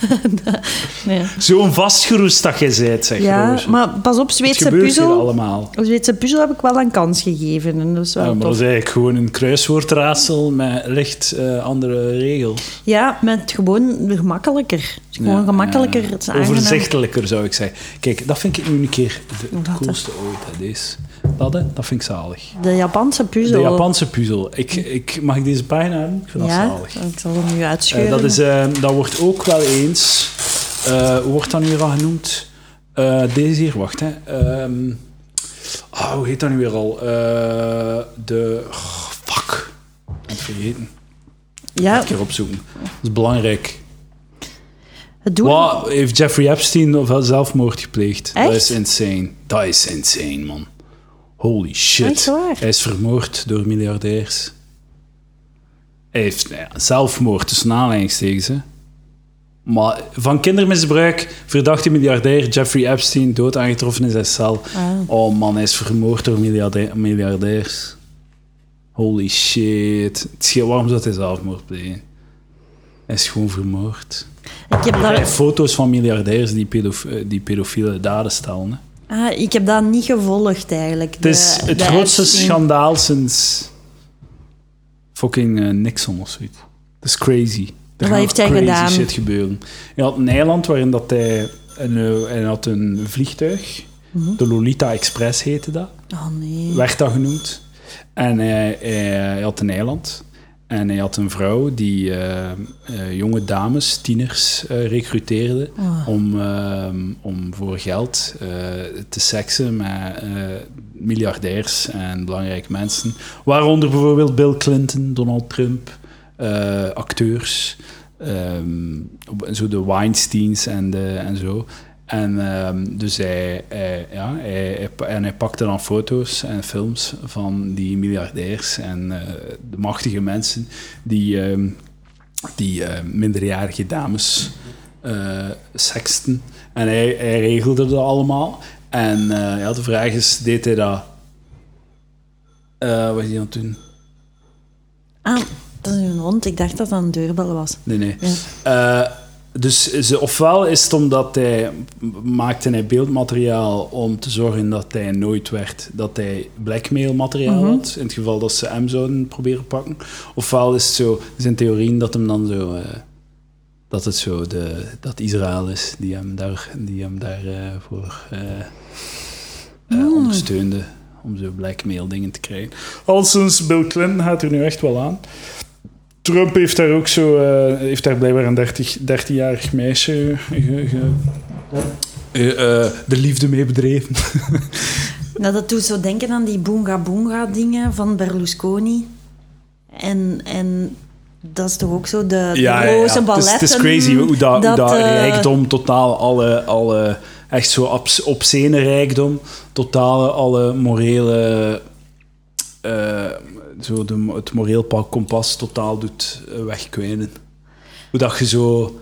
(laughs) nee. Zo'n vastgeroest dat je bent, zeg. Ja, Roosje. maar pas op, Zweedse puzzel... allemaal. Zweedse puzzel heb ik wel een kans gegeven. En dat is wel Ja, maar dat is eigenlijk gewoon een kruiswoordraadsel met licht eh, andere regels. Ja, met gewoon gemakkelijker. Het is Gewoon Ja, gemakkelijker. ja. Het is aangenaam. Overzichtelijker zou ik zeggen. Kijk, dat vind ik nu een keer de, coolste ooit. Hè, deze. Dat, hè, dat vind ik zalig. De Japanse puzzel. De Japanse puzzel. Ik, ik, mag ik deze pagina hebben? Ik vind dat Ja, zalig. ik zal hem nu Eh, uitscheuren. dat, is, eh, dat wordt ook wel eens... eh, hoe wordt dat nu weer al genoemd? Deze hier, wacht. Hè. Ehm, ah, hoe heet dat nu weer al? De... oh, ben het vergeten. ja, Een keer opzoeken. Dat is belangrijk. het doel... Wat heeft Jeffrey Epstein of zelfmoord gepleegd? Dat Echt? is insane. Dat is insane, man. Holy shit. Hij is vermoord door miljardairs. Hij heeft nou ja, zelfmoord tussen hè. Maar van kindermisbruik, verdachte miljardair Jeffrey Epstein, dood aangetroffen in zijn cel. Ah. Oh man, hij is vermoord door miljarda- miljardairs. Holy shit. Het is waarom zou hij zelfmoord plegen? Hij is gewoon vermoord. Ik heb, dat, foto's van miljardairs die, pedof eh, die pedofiele daden stellen. Hè. ah, ik heb dat niet gevolgd, eigenlijk. Het is het grootste schandaal sinds fucking eh, Nixon of zoiets. Dat is crazy. Er Wat heeft hij crazy gedaan? shit gebeuren. Hij had een eiland waarin dat hij... Een, eh, hij had een vliegtuig. Mhm. De Lolita Express heette dat. Oh nee. werd dat genoemd. En hij, had een eiland. En hij had een vrouw die eh, eh, jonge dames, tieners, eh recruteerde Oh. om, eh, om voor geld te seksen met miljardairs en belangrijke mensen. Waaronder bijvoorbeeld Bill Clinton, Donald Trump, acteurs, ehm, zo de Weinsteins en, de, en zo. En ehm, dus hij, hij- ja, hij, en hij pakte dan foto's en films van die miljardairs en eh, de machtige mensen die, ehm, die eh, minderjarige dames eh seksten. En hij, hij regelde dat allemaal. En ja, de vraag is, deed hij dat... wat is hij aan het doen? Ah, dat is een hond. Ik dacht dat dat een deurbel was. Nee, nee. Ja. Dus ze, ofwel is het omdat hij maakte hij beeldmateriaal om te zorgen dat hij nooit werd, dat hij blackmailmateriaal Mhm. had, in het geval dat ze hem zouden proberen pakken. Ofwel is het zo, zijn theorieën dat hem dan zo, eh, dat het zo, de, dat Israël is die hem daar, die hem daar eh, voor eh, Hmm. ondersteunde om zo blackmail dingen te krijgen. Al sinds Bill Clinton gaat er nu echt wel aan. Trump heeft daar ook zo, eh, heeft daar blijkbaar een 30, 13-jarig meisje ge- ge- eh, eh, de liefde mee bedreven. (laughs) Nou, dat doet zo denken aan die boonga boonga dingen van Berlusconi. En, en Dat is toch ook zo de, de Ja, ja, ja. roze Het is, balletten. het is crazy hoe dat, hoe dat rijkdom, totaal alle, alle echt zo obs- obscene rijkdom, totale alle morele, eh, zo de, het moreel pa- kompas totaal doet eh, wegkwijnen. Hoe dat je zo,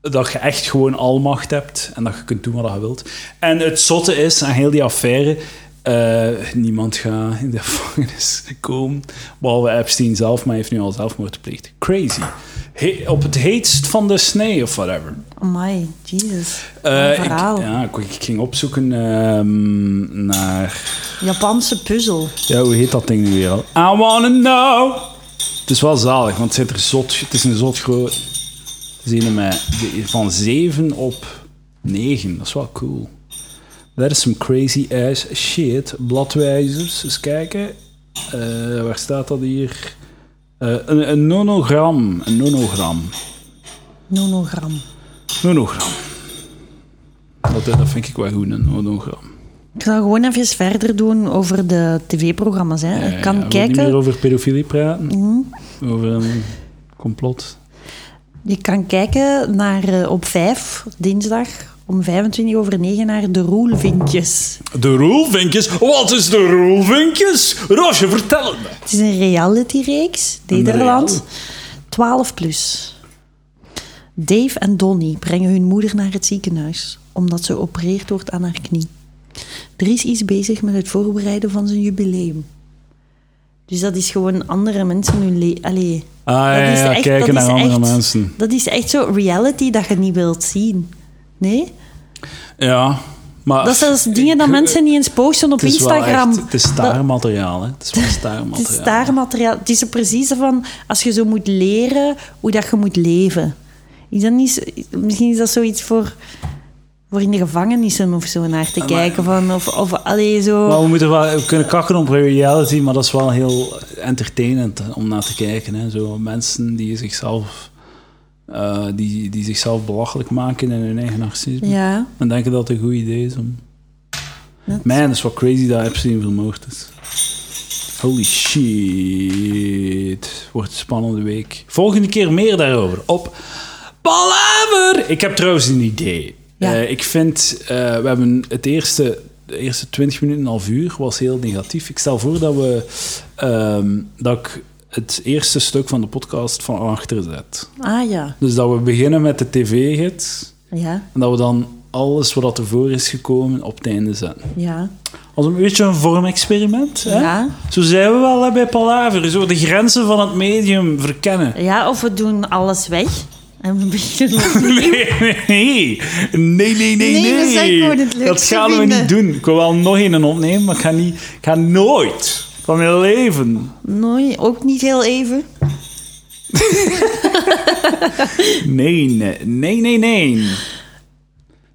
dat je echt gewoon almacht hebt en dat je kunt doen wat je wilt. En het zotte is aan heel die affaire, eh, niemand gaat in de (laughs) gevangenis komen, behalve Epstein zelf, maar hij heeft nu al zelfmoord gepleegd. Crazy. He- op het heetst van de snee of whatever. Amai, Jesus. Eh, Een ik, verhaal. ja, ik, ik ging opzoeken ehm, naar... Japanse puzzel. Ja, hoe heet dat ding nu weer al? I wanna know! Het is wel zalig, want het, zit er zot, het is een zot groot... Een met, de- van 7 op 9. Dat is wel cool. Dat is some crazy ass shit. Bladwijzers, eens kijken. Eh, waar staat dat hier? Eh, een, een nonogram. Een nonogram. Nonogram. Nonogram. Dat, dat vind ik wel goed, een nonogram. Ik zal gewoon even verder doen over de tv-programma's. Hè. Ik kan ja, kijken... niet meer over pedofilie praten. Mhm. Over een complot. Je kan kijken naar eh, op 5, dinsdag, om 25 over 9 naar de Roelvinkjes. De roelvinkjes? Wat is de roelvinkjes? Roosje, vertel het me. Het is een reality-reeks, Nederland. real- 12 plus. Dave en Donnie brengen hun moeder naar het ziekenhuis, omdat ze geopereerd wordt aan haar knie. Dries is bezig met het voorbereiden van zijn jubileum. Dus dat is gewoon andere mensen hun leven. Allee, Ah ja, echt- kijken naar andere echt- mensen. dat is echt zo reality dat je niet wilt zien. Nee? Ja, maar... Dat zijn dingen dat mensen niet eens posten op Het Instagram. echt- het is starmateriaal, hè. Het is wel starmateriaal. (laughs) Het is staarmateriaal. Het is er precies van als je zo moet leren hoe dat je moet leven. Is dat niet, misschien is dat zoiets voor, voor in de gevangenissen of zo naar te maar- kijken. Van, of, of allee, zo. Maar we, moeten wel, we kunnen kakken op reality, maar dat is wel heel entertainend om naar te kijken. Hè. Zo mensen die zichzelf, eh, die, die zichzelf belachelijk maken in hun eigen narcisme. Ja. En denken dat het een goed idee is om... Dat- Man, het is wel crazy dat Epstein vermoord is. Holy shit. Wordt een spannende week. Volgende keer meer daarover. Op Palaver! Ik heb trouwens een idee. Ja. Eh, ik vind, eh, we hebben het eerste, de eerste 20 minuten, een half uur, was heel negatief. Ik stel voor dat we, ehm, dat ik het eerste stuk van de podcast van achter zet. Ah ja. Dus dat we beginnen met de tv-gids. Ja. En dat we dan alles wat ervoor is gekomen op het einde zetten. Ja. Als een beetje een vormexperiment. Hè? Ja. Zo zijn we wel hè, bij Palaver. Zo de grenzen van het medium verkennen. ja, of we doen alles weg. En we beginnen (laughs) opnieuw. Nee, nee, nee, nee, nee. Dat gaan we niet doen. Ik wil wel nog een opnemen, maar ik ga, niet, ik ga nooit van mijn leven. Nee, ook niet heel even. (laughs) Nee, nee, nee, nee.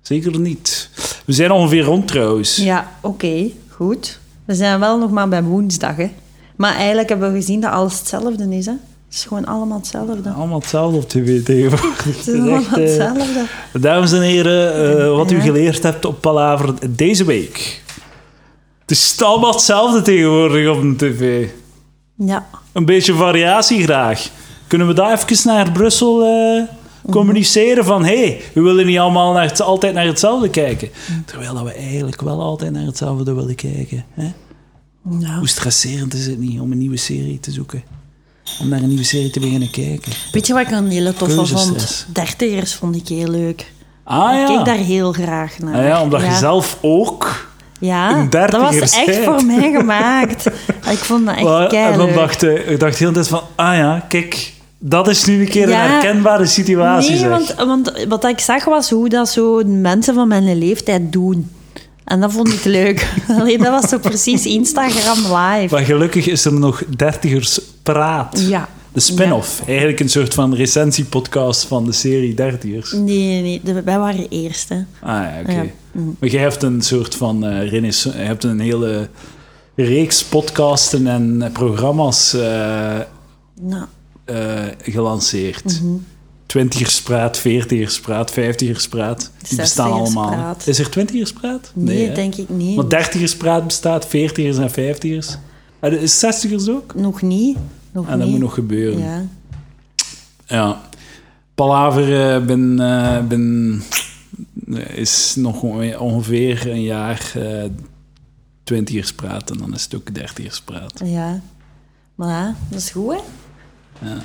Zeker niet. We zijn ongeveer rond trouwens. Ja, oké. goed. We zijn wel nog maar bij woensdag, hè. Maar eigenlijk hebben we gezien dat alles hetzelfde is, hè. Het is gewoon allemaal hetzelfde. Allemaal hetzelfde op tv tegenwoordig. (laughs) Het is allemaal eh, hetzelfde. Dames en heren, eh, wat u geleerd hebt op Palaver deze week. Het is allemaal hetzelfde tegenwoordig op de tv. Ja. Een beetje variatie graag. Kunnen we daar even naar Brussel eh, communiceren van... hé, hey, we willen niet allemaal naar het, altijd naar hetzelfde kijken. Terwijl dat we eigenlijk wel altijd naar hetzelfde willen kijken. Hè? ja. Hoe stresserend is het niet om een nieuwe serie te zoeken? Om naar een nieuwe serie te beginnen kijken. Weet je wat ik een hele toffe vond? Dertigers vond ik heel leuk. Ah Ik ja. keek daar heel graag naar. Ah, ja omdat ja. je zelf ook... Ja, dat was echt voor mij (laughs) gemaakt. Ik vond dat echt en dan dacht eh, ik dacht heel de tijd van... Ah ja, kijk, dat is nu een keer Ja. een herkenbare situatie. Nee, zeg. want, want wat ik zag was hoe dat zo mensen van mijn leeftijd doen. En dat vond ik leuk. (laughs) Dat was zo precies Instagram live. Maar gelukkig is er nog dertigers praat. Ja. De spin-off. Eigenlijk een soort van recensiepodcast van de serie Dertigers. Nee, nee, nee. de- wij waren eerst, hè. Ah ja, oké. Ja. Mm. Maar jij hebt een soort van eh renaissance... Je hebt een hele reeks podcasten en programma's eh, Nou, eh, gelanceerd. Mhm. Twintigerspraat, veertigerspraat, vijftigerspraat. Die bestaan allemaal. Zestigerspraat. Is er twintigerspraat? nee, hè? denk ik niet. Want dertigerspraat bestaat, veertigers en vijftigers. Ah, Is zestigers ook? Nog niet. Nog En dat niet. moet nog gebeuren. Ja. Ja. Palaver ben, ben, is nog ongeveer een jaar uh, twintigers praat en dan is het ook dertigers praat. Ja. Maar ja, dat is goed, hè? Ja.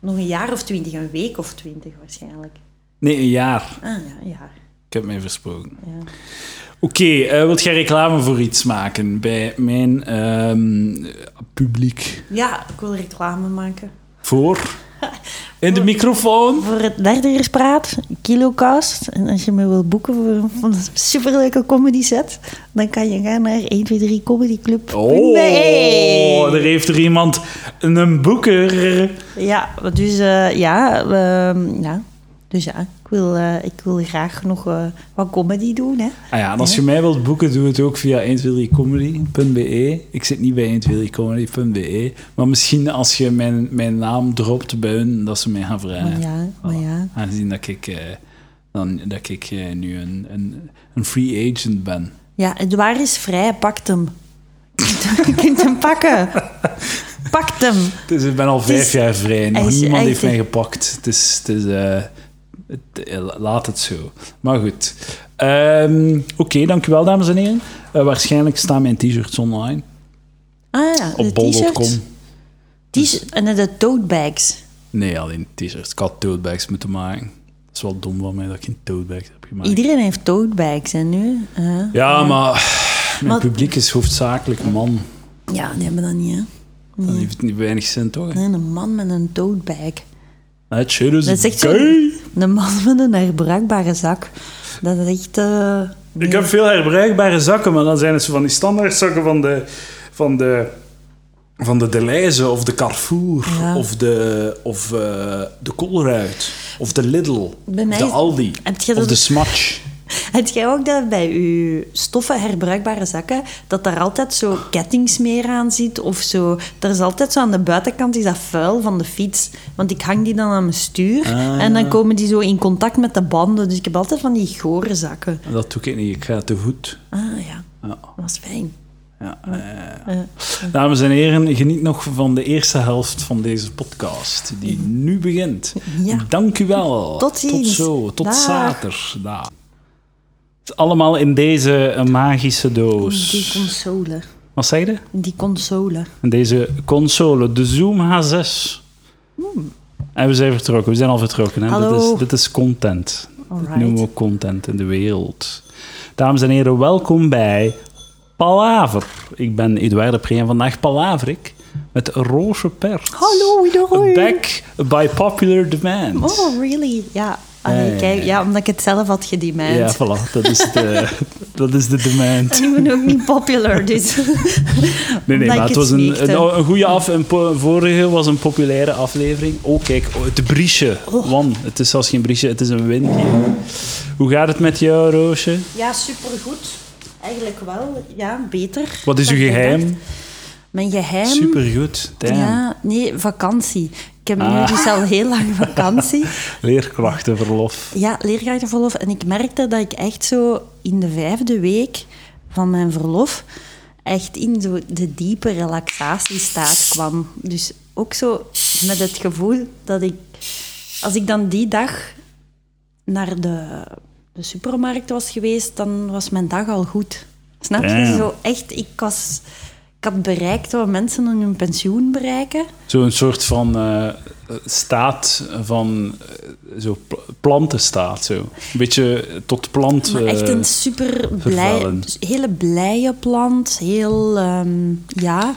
Nog een jaar of twintig, een week of twintig waarschijnlijk. Nee, een jaar. Ah ja, een jaar. Ik heb mij versproken. Ja. Oké, okay, wilt jij reclame voor iets maken bij mijn ehm, publiek? Ja, ik wil reclame maken. Voor? In de microfoon? Voor het derde praat, Kilocast. En als je me wil boeken voor een superleuke comedy set, dan kan je gaan naar 123 Comedy Club. Oh, er heeft er iemand een boeker. Ja, dus uh, ja, uh, ja, dus ja, wil, uh, ik wil graag nog uh, wat comedy doen. Hè. Ah ja, en als je mij wilt boeken, doe het ook via 123comedy.be. Ik zit niet bij 123comedy.be, maar misschien als je mijn, mijn naam dropt bij hun, dat ze mij gaan vragen. Maar ja, maar ja. Aangezien dat ik, uh, dan, dat ik nu een, een, een free agent ben. Ja, het waar is vrij, pakt hem. (laughs) je kunt hem pakken. Pakt hem. Dus ik ben al vijf is, jaar vrij. Nog niemand heeft mij gepakt. Het is... Het is laat het zo. Maar goed. Um, Oké, okay, dankjewel dames en heren. Uh, waarschijnlijk staan mijn t-shirts online. Ah ja, Op bol.com. Dus... En de tote bags. Nee, alleen t-shirts. Ik had tote bags moeten maken. Dat is wel dom van mij dat ik geen tote bags heb gemaakt. Iedereen heeft tote bags en nu? Uh, ja, ja, maar mijn maar... publiek is hoofdzakelijk man. Ja, die hebben dat niet, hè? Nee. Dat heeft niet weinig zin, toch? Nee, een man met een tote bag. Het shit is, dat is echt een man met een herbruikbare zak. Dat is echt... Uh, Ik heb veel herbruikbare zakken, maar dan zijn het zo van die standaardzakken van de... Van de van de Deleuze of de Carrefour ja. of de, of, uh, de Colruyt of de Lidl Bij mij of de Aldi of dat... de Smatch. Heb jij ook dat bij je stoffen herbruikbare zakken, dat daar altijd zo kettingsmeer aan zit? Of zo, er is altijd zo aan de buitenkant is dat vuil van de fiets. Want ik hang die dan aan mijn stuur Ah. en dan komen die zo in contact met de banden. Dus ik heb altijd van die gore zakken. Dat doe ik niet, ik ga te voet. Ah ja, Ja. dat is fijn. Ja, eh, Ja. Dames en heren, geniet nog van de eerste helft van deze podcast, die nu begint. Dank u wel. Tot ziens. Tot zo, tot Dag. zaterdag. Het is allemaal in deze eh, magische doos. Die console. Wat zeg je? Die console. Deze console, de Zoom H6. En we zijn vertrokken, we zijn al vertrokken. Hè? Dit, Hallo. is, dit is content. Dat Alright. noemen we content in de wereld. Dames en heren, welkom bij Palaver. Ik ben Eduard de Pre en vandaag palaver ik met Roosje Pert. Hallo, iedereen. Back by popular demand. Oh, really? Ja. Allee, Ja, kijk, ja, ja, omdat ik het zelf had gedemand. Ja, voilà, dat is de, (laughs) dat is de demand. En ik ben ook niet popular, dus... Nee, nee, (laughs) maar het was een, een, een goede af. Een vorige was een populaire aflevering. Oh, kijk, oh, het briesje. Oh. Wan, het is zelfs geen briesje, het is een win hier. Hoe gaat het met jou, Roosje? Ja, supergoed. Eigenlijk wel, ja, beter. Wat is uw geheim? dacht. Mijn geheim? Supergoed, damn. Ja, nee, vakantie. Ik heb nu Ah. dus al heel lang (laughs) vakantie. Leerkrachtenverlof. Ja, leerkrachtenverlof. En ik merkte dat ik echt zo in de vijfde week van mijn verlof echt in zo de diepe relaxatiestaat kwam. Dus ook zo met het gevoel dat ik, als ik dan die dag naar de, de supermarkt was geweest, dan was mijn dag al goed. Snap je? Damn. Zo echt, ik was... Ik had bereikt wat mensen aan hun pensioen bereiken. Zo'n soort van eh, staat van... eh, zo pl- plantenstaat, zo. Een beetje tot plant... Maar echt eh, een super blij, vervuilen. hele blije plant. Heel, ehm, ja.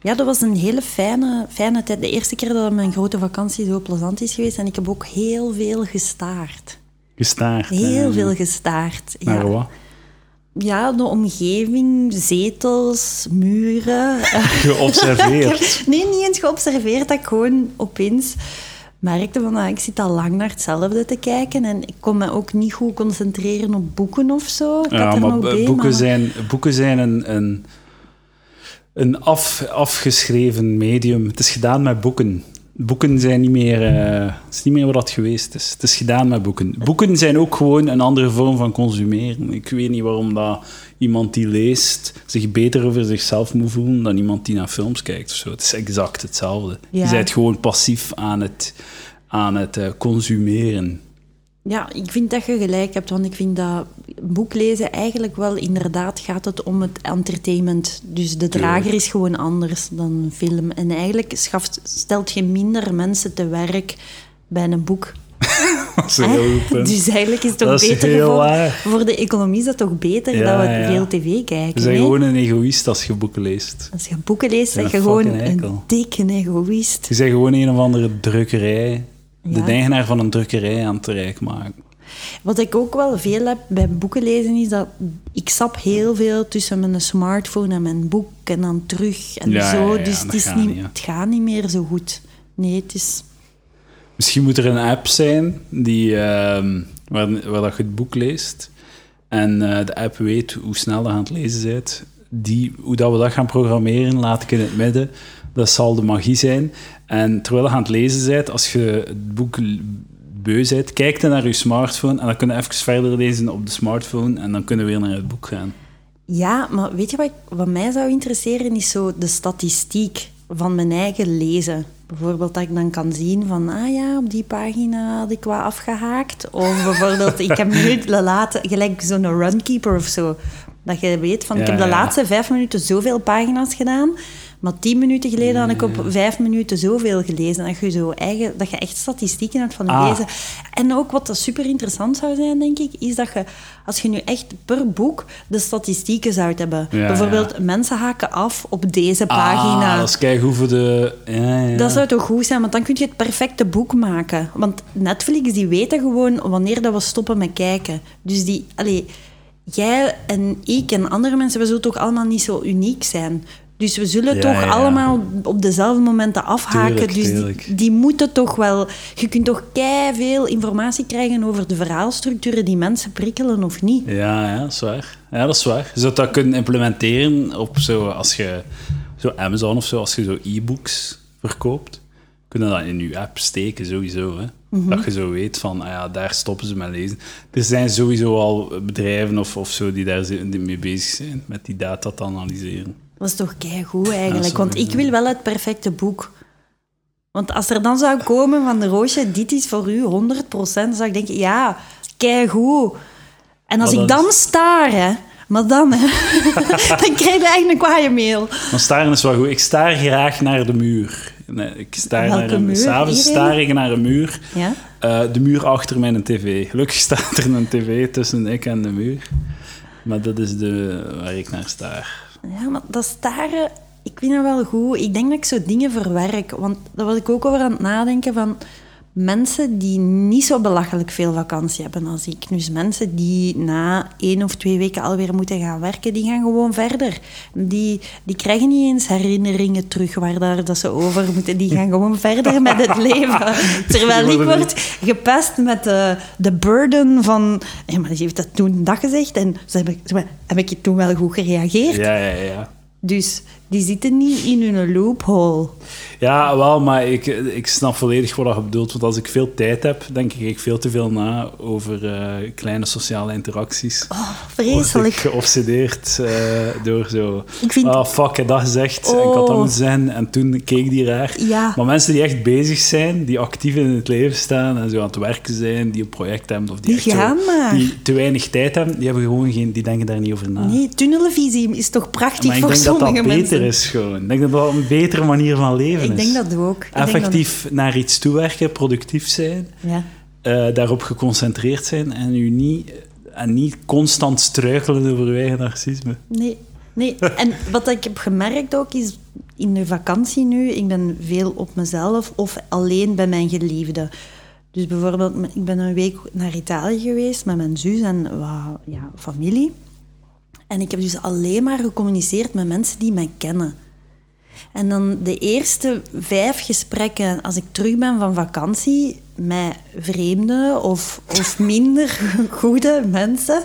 Ja, dat was een hele fijne, fijne tijd. De eerste keer dat mijn grote vakantie zo plezant is geweest. En ik heb ook heel veel gestaard. gestaard. Heel veel gestaard. Ja. Naar wat? Ja, de omgeving, zetels, muren. (laughs) Geobserveerd. nee, niet eens geobserveerd. Dat ik gewoon opeens merkte van, ah, ik zit al lang naar hetzelfde te kijken. En ik kon me ook niet goed concentreren op boeken of zo. Ik Ja, maar bij, boeken, maar- zijn, boeken zijn een, een, een af, afgeschreven medium. Het is gedaan met boeken. Boeken zijn niet meer... het is niet meer wat dat geweest is. Het is gedaan met boeken. Boeken zijn ook gewoon een andere vorm van consumeren. Ik weet niet waarom dat iemand die leest zich beter over zichzelf moet voelen dan iemand die naar films kijkt of zo. Het is exact hetzelfde. Ja. Je bent gewoon passief aan het, aan het eh, consumeren. Ja, ik vind dat je gelijk hebt, want ik vind dat boek lezen eigenlijk wel inderdaad gaat het om het entertainment. Dus de drager is gewoon anders dan een film. En eigenlijk schaft, stelt je minder mensen te werk bij een boek. (laughs) Dat is een heel goed punt. Dus eigenlijk is het toch beter voor, voor de economie is dat toch beter Ja, dat we ja. veel tv kijken. Je bent gewoon een egoïst als je boeken leest. Als je boeken leest, zeg je gewoon een dikke egoïst. Je bent gewoon een of andere drukkerij. De eigenaar van een drukkerij aan het rijk maken. Wat ik ook wel veel heb bij boeken lezen, is dat ik sap heel veel tussen mijn smartphone en mijn boek en dan terug en Ja, zo. ja, dus het, is gaat niet, niet, hè. het gaat niet meer zo goed. Nee, het is... Misschien moet er een app zijn die, ehm, waar, waar dat je het boek leest. En eh, de app weet hoe snel je aan het lezen bent. Die, hoe dat we dat gaan programmeren, laat ik in het midden. Dat zal de magie zijn. En terwijl je aan het lezen bent, als je het boek beu bent, kijk dan naar je smartphone en dan kun je even verder lezen op de smartphone en dan kunnen we weer naar het boek gaan. Ja, maar weet je wat, wat mij zou interesseren, is zo de statistiek van mijn eigen lezen. Bijvoorbeeld dat ik dan kan zien van, ah ja, op die pagina had ik wat afgehaakt. Of (laughs) bijvoorbeeld, ik heb nu de laatste, gelijk zo'n runkeeper of zo. Dat je weet van, ik heb de ja. laatste vijf minuten zoveel pagina's gedaan. Maar tien minuten geleden had ik op vijf minuten zoveel gelezen. Dat je, zo eigen, dat je echt statistieken hebt van Ah. lezen. En ook wat dat super interessant zou zijn, denk ik, is dat je, als je nu echt per boek de statistieken zou hebben. Ja, Bijvoorbeeld, mensen haken af op deze pagina. Ah, dat is kijk voor de... Ja. Dat zou toch goed zijn, want dan kun je het perfecte boek maken. Want Netflix, die weten gewoon wanneer dat we stoppen met kijken. Dus die... Allee, jij en ik en andere mensen, we zullen toch allemaal niet zo uniek zijn. Dus we zullen Ja, toch ja. allemaal op dezelfde momenten afhaken. Tuurlijk, dus tuurlijk. Die, die moeten toch wel... Je kunt toch veel informatie krijgen over de verhaalstructuren die mensen prikkelen of niet. Ja, ja, dat is waar. Ja, dat is waar. Je zou dat kunnen implementeren op zo, als je zo Amazon of zo, als je zo e-books verkoopt, kunnen dat in je app steken sowieso. Hè? Dat je zo weet van, ah ja, daar stoppen ze met lezen. Er zijn sowieso al bedrijven of, of zo die daar mee bezig zijn met die data te analyseren. Dat is toch keigoed eigenlijk. Want ik wil wel het perfecte boek. Want als er dan zou komen van de Roosje, dit is voor u 100%, zou ik denken, ja, keigoed. En als ik dan dan staar, hè, maar dan, hè, (laughs) dan krijg je eigenlijk een kwaaie mail. Maar staren is wel goed. Ik staar graag naar de muur. Nee, ik staar Welke naar een, muur? S'avonds staar ik naar een muur. Ja? Eh, de muur achter mijn tv. Gelukkig staat er een tv tussen ik en de muur. Maar dat is de, waar ik naar staar. Ja, maar dat staren, ik vind dat wel goed. Ik denk dat ik zo dingen verwerk. Want daar was ik ook over aan het nadenken van mensen die niet zo belachelijk veel vakantie hebben als ik. Dus mensen die na één of twee weken alweer moeten gaan werken, die gaan gewoon verder. Die, die krijgen niet eens herinneringen terug waar daar, dat ze over moeten. Die gaan gewoon verder met het (laughs) leven. Terwijl ik word gepest met de, de burden van... Ja, maar die heeft dat toen dat gezegd en ze hebben, ze- heb ik toen wel goed gereageerd? Ja, ja, ja. Dus die zitten niet in hun loophole. Ja, wel, maar ik, ik snap volledig wat je bedoelt. Want als ik veel tijd heb, denk ik veel te veel na over eh, kleine sociale interacties. Oh, Word ik vreselijk. geobsedeerd eh, door zo... Ik vind- Ah, fuck, ik heb dat gezegd. En ik had dat Oh. moeten zijn. En toen keek die raar. Ja. Maar mensen die echt bezig zijn, die actief in het leven staan en zo aan het werken zijn, die een project hebben, of die, Die echt zo- maar. die te weinig tijd hebben, die, hebben gewoon geen, die denken daar niet over na. Nee, tunnelvisie is toch prachtig maar ik voor denk dat dat sommige beter is gewoon. Ik denk dat dat een betere manier van leven Ik is. denk dat ook. Ik Effectief naar iets toewerken, productief zijn, ja. eh, daarop geconcentreerd zijn en u niet, en niet constant struikelen over uw eigen narcisme. Nee, nee. En wat ik heb gemerkt ook is in de vakantie nu, ik ben veel op mezelf of alleen bij mijn geliefde. Dus bijvoorbeeld, ik ben een week naar Italië geweest met mijn zus en wat ja, familie. En ik heb dus alleen maar gecommuniceerd met mensen die mij kennen. En dan de eerste vijf gesprekken als ik terug ben van vakantie met vreemde of, of (laughs) minder goede mensen,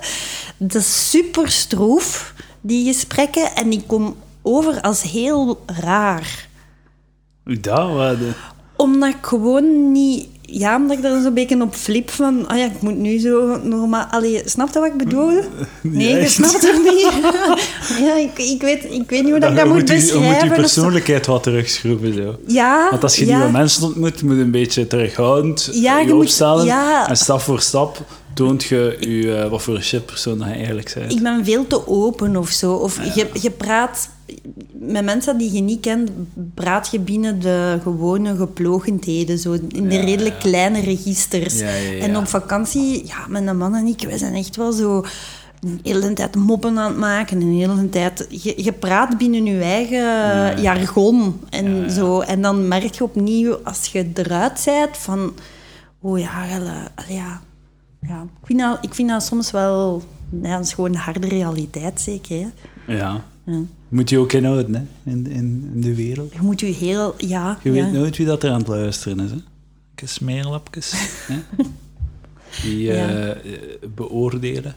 dat is super stroef, die gesprekken. En ik kom over als heel raar Hoe dat? Wat, eh, omdat ik gewoon niet... ja, omdat ik er zo'n beetje op flip van... Ah ja, ik moet nu zo normaal... Allee, snap je wat ik bedoel? Nee, je snapt het niet. (laughs) ja, ik, ik, weet, ik weet niet hoe dat ik dat moet je, je beschrijven. moet je of zo. persoonlijkheid wat terugschroeven. Zo. Ja, Want als je ja. nieuwe mensen ontmoet, moet je een beetje terughoudend Ja, je, je moet- opstellen. ja. En stap voor stap toont je, je eh, wat voor een shitpersoon je eigenlijk bent. Ik ben veel te open of zo. Of je, je praat met mensen die je niet kent, praat je binnen de gewone geplogendheden, zo in de Ja, redelijk ja. kleine registers. Ja. En op vakantie, ja, mijn man en ik, wij zijn echt wel zo een hele tijd moppen aan het maken. En een hele tijd... Je, je praat binnen je eigen jargon en zo. En dan merk je opnieuw, als je eruit bent, van... Oh ja, allee, ja... Ja, ik vind dat, ik vind dat soms wel... Ja, dat is gewoon de harde realiteit, zeker. Hè? Ja. Moet je ook inhouden hè? In, in, in de wereld. Je moet je heel... Ja, Je ja. weet nooit wie dat er aan het luisteren is. Hè? Een smeerlapjes. (laughs) hè? Die Ja. eh, beoordelen.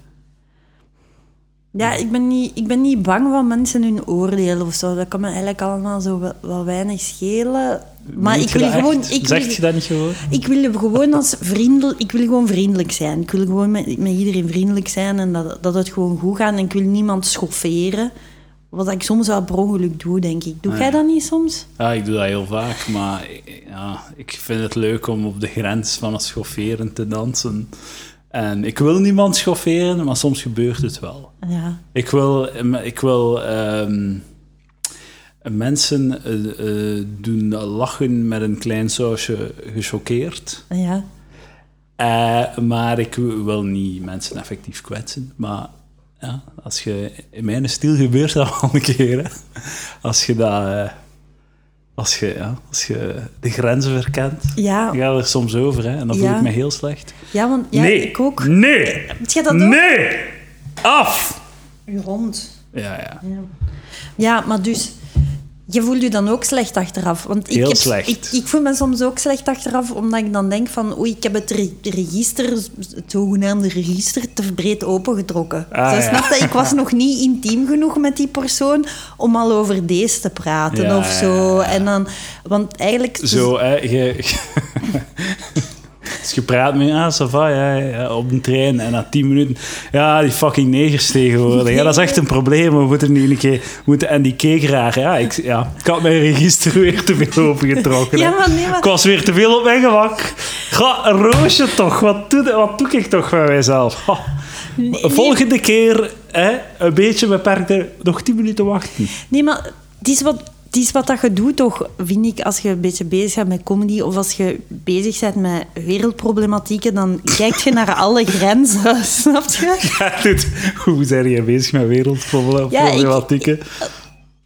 Ja, ik ben, niet, ik ben niet bang van mensen hun oordelen of zo. Dat kan me eigenlijk allemaal zo wel, wel weinig schelen. Maar ik je wil dat gewoon... Ik Zegt wil, je dat niet gewoon? ik wil gewoon als vriendel, ik wil gewoon vriendelijk zijn. Ik wil gewoon met, met iedereen vriendelijk zijn en dat, dat het gewoon goed gaat. En ik wil niemand schofferen. Wat ik soms wel per ongeluk doe, denk ik. Doe Ah, jij dat niet soms? Ja, ik doe dat heel vaak, maar ik- ja, ik vind het leuk om op de grens van het schofferen te dansen. En ik wil niemand schofferen, maar soms gebeurt het wel. Ja. Ik wil, ik wil ehm, mensen eh, eh, doen lachen met een klein sausje gechoqueerd. Ja. Eh, maar ik wil niet mensen effectief kwetsen. Maar ja, als je, in mijn stijl gebeurt dat wel een keer. Hè. Als je dat... eh, als je, ja, als je de grenzen verkent, Ja, dan ga je er soms over. Hè, en dan voel Ja. ik me heel slecht. ja want ja, nee, ik ook. nee, jij dat ook? nee, af! Je hond. Ja, ja. Ja. ja, maar dus... Je voelt je dan ook slecht achteraf. Want ik, Heel heb, slecht. Ik, ik voel me soms ook slecht achteraf, omdat ik dan denk van... Oei, ik heb het re- register, het zogenaamde register, te breed opengetrokken. Ah, Zo, ja. snap je? Ik was (laughs) nog niet intiem genoeg met die persoon om al over deze te praten Ja, of zo. ja. En dan... Want eigenlijk... Zo, hè, je, (laughs) dus je praat met, ah, ça va, ja, ja, op een trein. En na tien minuten, ja, die fucking negers tegenwoordig. Ja, dat is echt een probleem. We moeten nu een keer... Moeten, en die keek raar. Ja, ik, ja, ik had mijn register weer te veel opengetrokken. (laughs) hè. Ja, maar nee, maar- Ik was weer te veel op mijn gemak. Ga, roosje toch. Wat doe, wat doe ik toch van mijzelf? Nee, Volgende keer, hè, een beetje beperkter, nog tien minuten wachten. Nee, maar het is wat, is wat dat je doet, toch, vind ik, als je een beetje bezig bent met comedy of als je bezig bent met wereldproblematieken, dan (laughs) kijk je naar alle grenzen, (laughs) snap je? (laughs) Ja, dit, hoe zijn jij bezig met wereldproblematieken?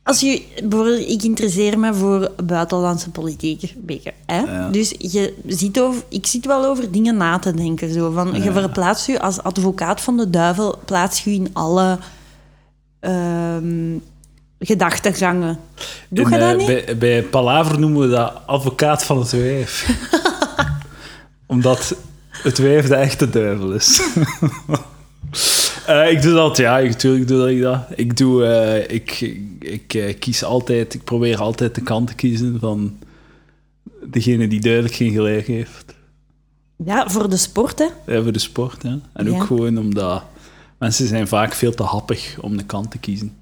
Als je, bijvoorbeeld, ik interesseer me voor buitenlandse politiek, een beetje. Hè? Ja. Dus je ziet over, ik zit wel over dingen na te denken. Zo, van, Je Ja. verplaatst je als advocaat van de duivel, plaats je in alle ehm gedachtegangen. Doe je In, dat eh, niet? Bij, bij Palaver noemen we dat advocaat van het wijf. (laughs) Omdat het wijf de echte duivel is. (laughs) Eh, ik doe dat, ja, natuurlijk doe ik dat. Ik, doe, eh, ik, ik, eh, kies altijd, ik probeer altijd de kant te kiezen van degene die duidelijk geen gelijk heeft. Ja, voor de sport, hè? Eh, voor de sport, hè. En Ja. ook gewoon omdat mensen zijn vaak veel te happig om de kant te kiezen.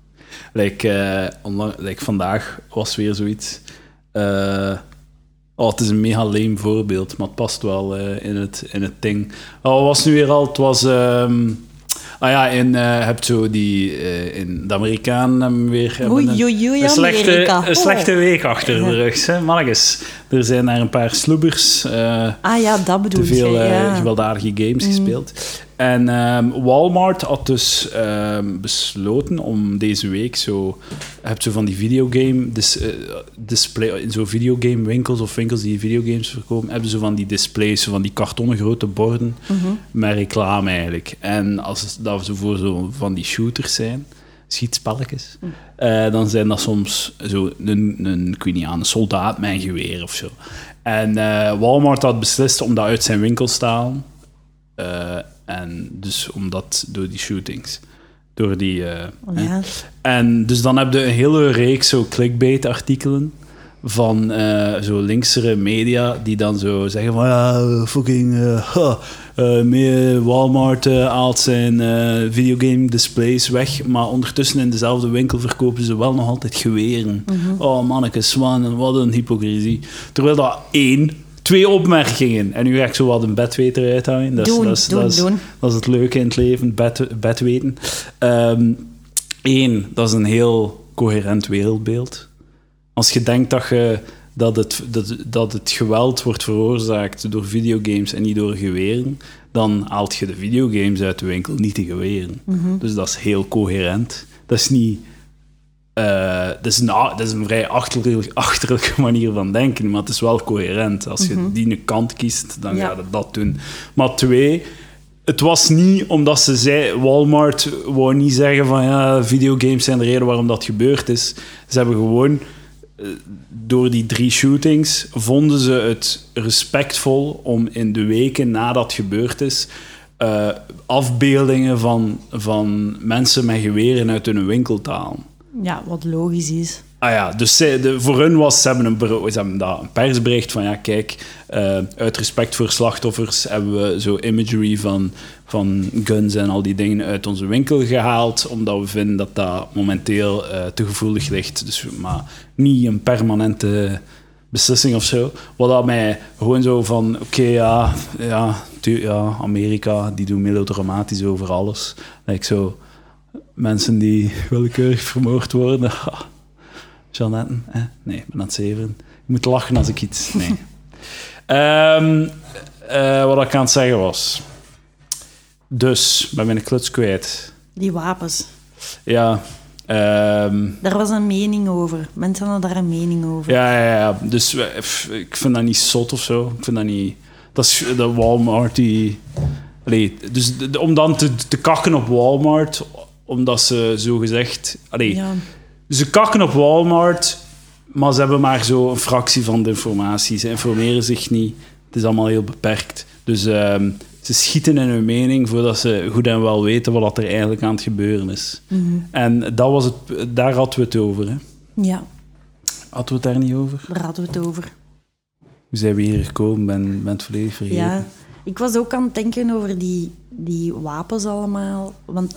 Like, eh, onlang- like vandaag was weer zoiets. eh, oh, het is een mega lame voorbeeld, maar het past wel eh, in, het, in het ding. Oh, was nu weer al? Het was... ehm, ah ja, in, eh, je hebt zo die... eh, in de Amerikanen hebben weer... Oei, een- oei, oei, een slechte, Amerika. een slechte Oh. week achter de rug. Hè? Mannetjes, er zijn daar een paar sloebers... eh, Ah ja, dat bedoel te veel je. eh, ja. gewelddadige games gespeeld. En ehm, Walmart had dus ehm, besloten om deze week zo... Je hebt zo van die videogame dis, eh, display... In zo videogame winkels of winkels die videogames verkopen, hebben ze van die displays, zo van die kartonnen grote borden met reclame eigenlijk. En als dat ze voor zo van die shooters zijn, schietspelletjes, eh, dan zijn dat soms zo een, een, ik weet niet, aan, een soldaat met een geweer of zo. En eh, Walmart had beslist om dat uit zijn winkel te halen. Eh, en dus omdat door die shootings. Door die... hè. Ja. En dus dan heb je een hele reeks zo clickbait-artikelen van eh, zo linksere media die dan zo zeggen van ja, fucking uh, ha, uh, meer Walmart haalt zijn videogame displays weg, maar ondertussen in dezelfde winkel verkopen ze wel nog altijd geweren. Oh manneke, swan, wat een hypocrisie. Terwijl dat één, twee opmerkingen. En nu ga ik zo wat een bedweter uithangen. Dat, Doen, dat, is, doen, dat, is, doen. dat is het leuke in het leven, bed, bedweten. Eén, dat is een heel coherent wereldbeeld. Als je denkt dat, je, dat, het, dat, dat het geweld wordt veroorzaakt door videogames en niet door geweren, dan haalt je de videogames uit de winkel, niet de geweren. Dus dat is heel coherent. Dat is niet... eh, dat, is een, dat is een vrij achterlijke, achterlijke (laughs) manier van denken, maar het is wel coherent. Als je die een kant kiest, dan Ja. ga je dat doen. Maar twee, het was niet omdat ze zei... Walmart wou niet zeggen van ja, videogames zijn de reden waarom dat gebeurd is. Ze hebben gewoon... Door die drie shootings vonden ze het respectvol om in de weken nadat gebeurd is... eh, afbeeldingen van, van mensen met geweren uit hun winkel te halen. Ja, wat logisch is. Ah ja, dus de, voor hun was, ze hebben, een, dat, een persbericht van, ja, kijk, eh, uit respect voor slachtoffers hebben we zo imagery van, van guns en al die dingen uit onze winkel gehaald, omdat we vinden dat dat momenteel eh, te gevoelig ligt. Dus, maar niet een permanente beslissing of zo. Wat dat mij gewoon zo van, oké, ja, ja, ja, Amerika, die doen melodramatisch over alles. Like zo, mensen die (laughs) willekeurig vermoord worden, (laughs) Jeannette, eh? nee, ik ben aan het zeven. Je moet lachen als ik iets... Nee. (laughs) Ehm, eh, wat ik aan het zeggen was... Dus, ik ben mijn kluts kwijt. Die wapens. Ja, ehm, Daar was een mening over. Mensen hadden daar een mening over. ja, ja, ja. Dus ik vind dat niet zot of zo. Ik vind dat niet... Dat is dat Walmart die... Allee, dus de- de- om dan te, te kakken op Walmart, omdat ze zo gezegd... Allee, Ja. Ze kakken op Walmart, maar ze hebben maar zo een fractie van de informatie. Ze informeren zich niet. Het is allemaal heel beperkt. Dus ehm, ze schieten in hun mening voordat ze goed en wel weten wat er eigenlijk aan het gebeuren is. En dat was het, daar hadden we het over. Hè? ja, Hadden we het daar niet over? daar hadden we het over. Hoe zijn we hier gekomen? Ben, ben het volledig vergeten. Ja, ik was ook aan het denken over die, die wapens allemaal. Want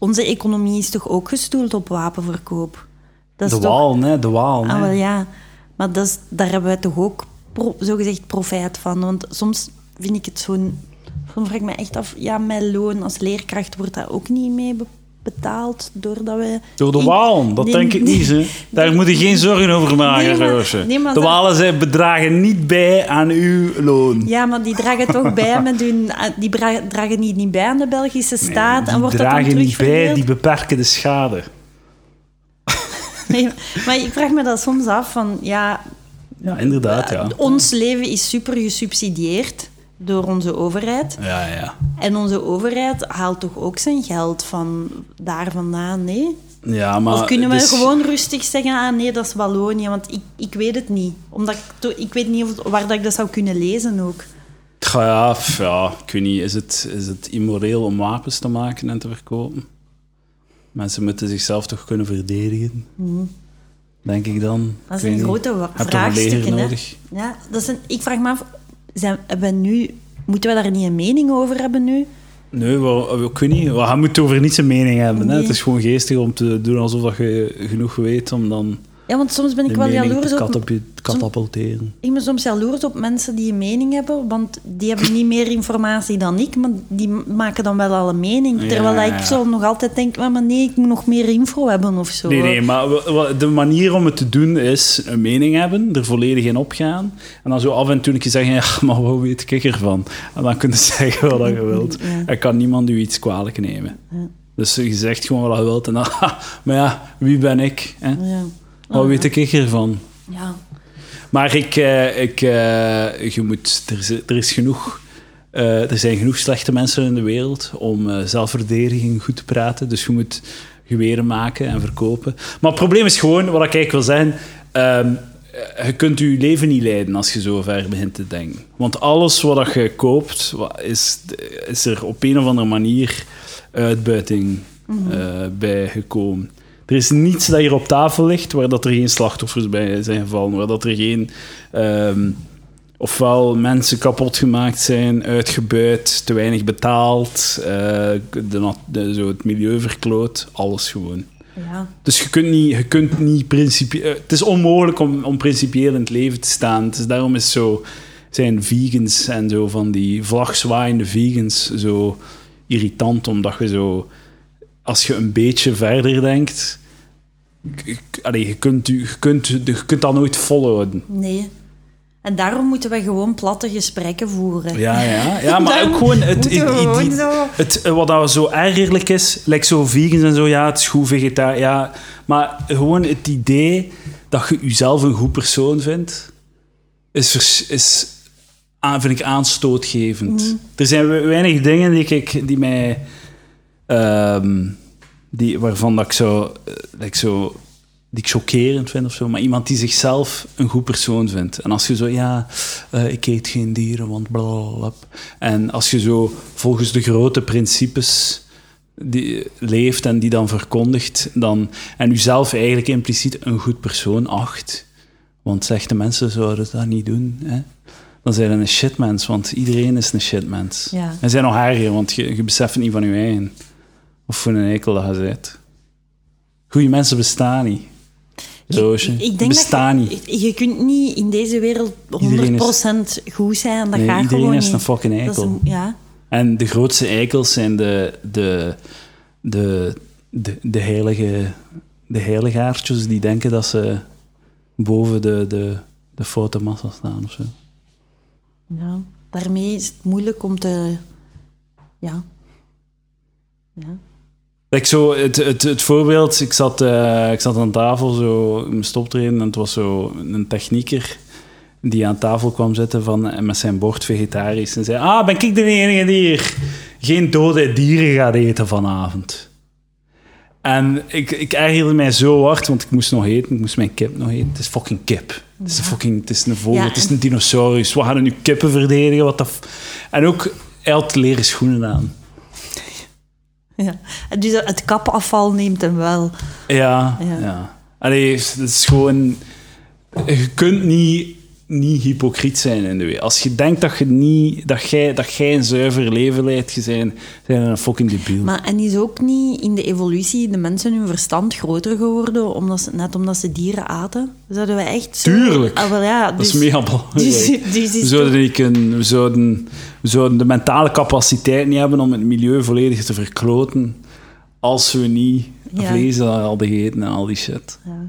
onze economie is toch ook gestoeld op wapenverkoop? Dat is de toch- waal, hè? De waal, Ah, wel ja. Maar dat is, daar hebben wij toch ook pro, zogezegd profijt van. Want soms vind ik het zo'n... Soms vraag ik me echt af, ja, mijn loon als leerkracht wordt daar ook niet mee be- betaald doordat we... Door de walen, dat Nee, denk ik nee. niet. Hè. Daar moet je geen zorgen over maken, maar- De walen zij bedragen niet bij aan uw loon. Ja, maar die dragen toch (laughs) bij met hun... Die dragen niet, niet bij aan de Belgische staat. die en wordt dat dan dragen niet bij, die beperken de schade. Nee, maar ik vraag me dat soms af van... Ja, Ja, inderdaad, ja. ons leven is super gesubsidieerd door onze overheid. Ja, ja. En onze overheid haalt toch ook zijn geld van daar vandaan, nee? ja maar of kunnen we dus- gewoon rustig zeggen, ah nee, dat is Wallonië, want ik, ik weet het niet. Omdat ik, ik weet niet of, waar dat ik dat zou kunnen lezen ook. Ja, ja, ik weet niet. Is het, is het immoreel om wapens te maken en te verkopen? Mensen moeten zichzelf toch kunnen verdedigen? Denk ik dan. Dat is een grote hè? nodig? Ja, dat is een, ik vraag me af, zijn, hebben we nu, moeten we daar niet een mening over hebben nu? Nee, wel, ik weet niet. Je moet over niets een mening hebben. Hè? Het is gewoon geestig om te doen alsof dat je genoeg weet om dan Ja, want soms ben ik de wel jaloers op... katap- katapulteren. Ik ben soms jaloers op mensen die een mening hebben, want die hebben niet meer informatie dan ik, maar die maken dan wel al een mening. Ja, Terwijl ja, ik zo nog altijd denk, "Maar, nee, ik moet nog meer info hebben of zo. Nee, nee, maar de manier om het te doen is een mening hebben, er volledig in opgaan. En dan zo af en toe een keer zeggen, ja, maar wat weet ik ervan? En dan kun je (laughs) zeggen wat je wilt. Ja. En kan niemand u iets kwalijk nemen. Dus je zegt gewoon wat je wilt en dan, (laughs) maar ja, wie ben ik? Hè? Ja. Wat weet ik ervan? Ja. Maar ik, eh, ik, eh, je moet, er, is, er is genoeg... eh, er zijn genoeg slechte mensen in de wereld om zelfverdediging goed te praten. Dus je moet geweren maken en verkopen. Maar het probleem is gewoon, wat ik eigenlijk wil zeggen... ehm, eh, je kunt je leven niet leiden als je zo ver begint te denken. Want alles wat je koopt, is, is er op een of andere manier uitbuiting eh, bij gekomen. Er is niets dat hier op tafel ligt waar dat er geen slachtoffers bij zijn gevallen, waar dat er geen... ehm, ofwel mensen kapot gemaakt zijn, uitgebuit, te weinig betaald, eh, de, zo het milieu verkloot, alles gewoon. Ja. Dus je kunt niet, je kunt niet principie- eh, Het is onmogelijk om, om principieel in het leven te staan. Dus daarom is zo, zijn vegans en zo van die vlagzwaaiende vegans zo irritant, omdat je zo, als je een beetje verder denkt, allee, je, kunt, je, kunt, je kunt dat nooit volhouden. Nee. En daarom moeten we gewoon platte gesprekken voeren. Ja, ja, ja (laughs) maar ook gewoon het, het- gewoon eh, wat dat zo ergerlijk is, like zo vegans en zo, ja, het is goed ja, maar gewoon het idee dat je jezelf een goed persoon vindt, is, vers- is aan, vind ik aanstootgevend. Er zijn we- weinig dingen die, ik, die mij, ehm, die, waarvan dat ik zo, eh, dat ik zo die ik chockerend vind of zo, maar iemand die zichzelf een goed persoon vindt. En als je zo, ja, eh, ik eet geen dieren, want blablabla. En als je zo volgens de grote principes die leeft en die dan verkondigt, dan, en jezelf eigenlijk impliciet een goed persoon acht, want slechte mensen zouden dat niet doen, hè? dan zijn je een shitmens, want iedereen is een shitmens. Ja. En zijn nog erger, want je, je beseft het niet van je eigen. Of voor een eikel dat je bent. Goede mensen bestaan niet. Roosje, Ik, denk bestaan dat niet. je, je kunt niet in deze wereld 100% Iedereen goed zijn. Dat Nee, gaat iedereen gewoon is niet. een fucking eikel. een- ja. En de grootste eikels zijn de, de, de, de, de, heilige, de heiligaartjes die denken dat ze boven de, de, de foute massa staan of zo. ja. Daarmee is het moeilijk om te... Ja. Ja. Zo, het, het, het voorbeeld, ik zat, eh, ik zat aan tafel zo in mijn stoptrainen en het was zo een technieker die aan tafel kwam zitten van, en met zijn bord vegetarisch en zei, ah, ben ik de enige die hier geen dode dieren gaat eten vanavond? En ik, ik ergerde mij zo hard, want ik moest nog eten, ik moest mijn kip nog eten. Het is fucking kip. Het is een fucking, het is een vogel, Ja, het is en- een dinosaurus. We gaan nu kippen verdedigen, wat dat... En ook, hij had leren schoenen aan. (laughs) ja. En Dus het kapafval neemt hem wel. Ja, Ja. ja. Allee, het is gewoon... Je kunt niet, niet hypocriet zijn in de wereld. Als je denkt dat, je niet, dat, jij, dat jij een zuiver leven leidt, je bent, zijn een fucking debiel. Maar, en is ook niet in de evolutie de mensen hun verstand groter geworden, omdat ze, net omdat ze dieren aten? Zouden we echt zo... Tuurlijk. Ah, wel, ja, dat is dus- mega belangrijk. (laughs) dus- dus is we, zouden niet kunnen, we, zouden, we zouden de mentale capaciteit niet hebben om het milieu volledig te verkloten als we niet Ja. vlees hadden gegeten en al die shit. Ja.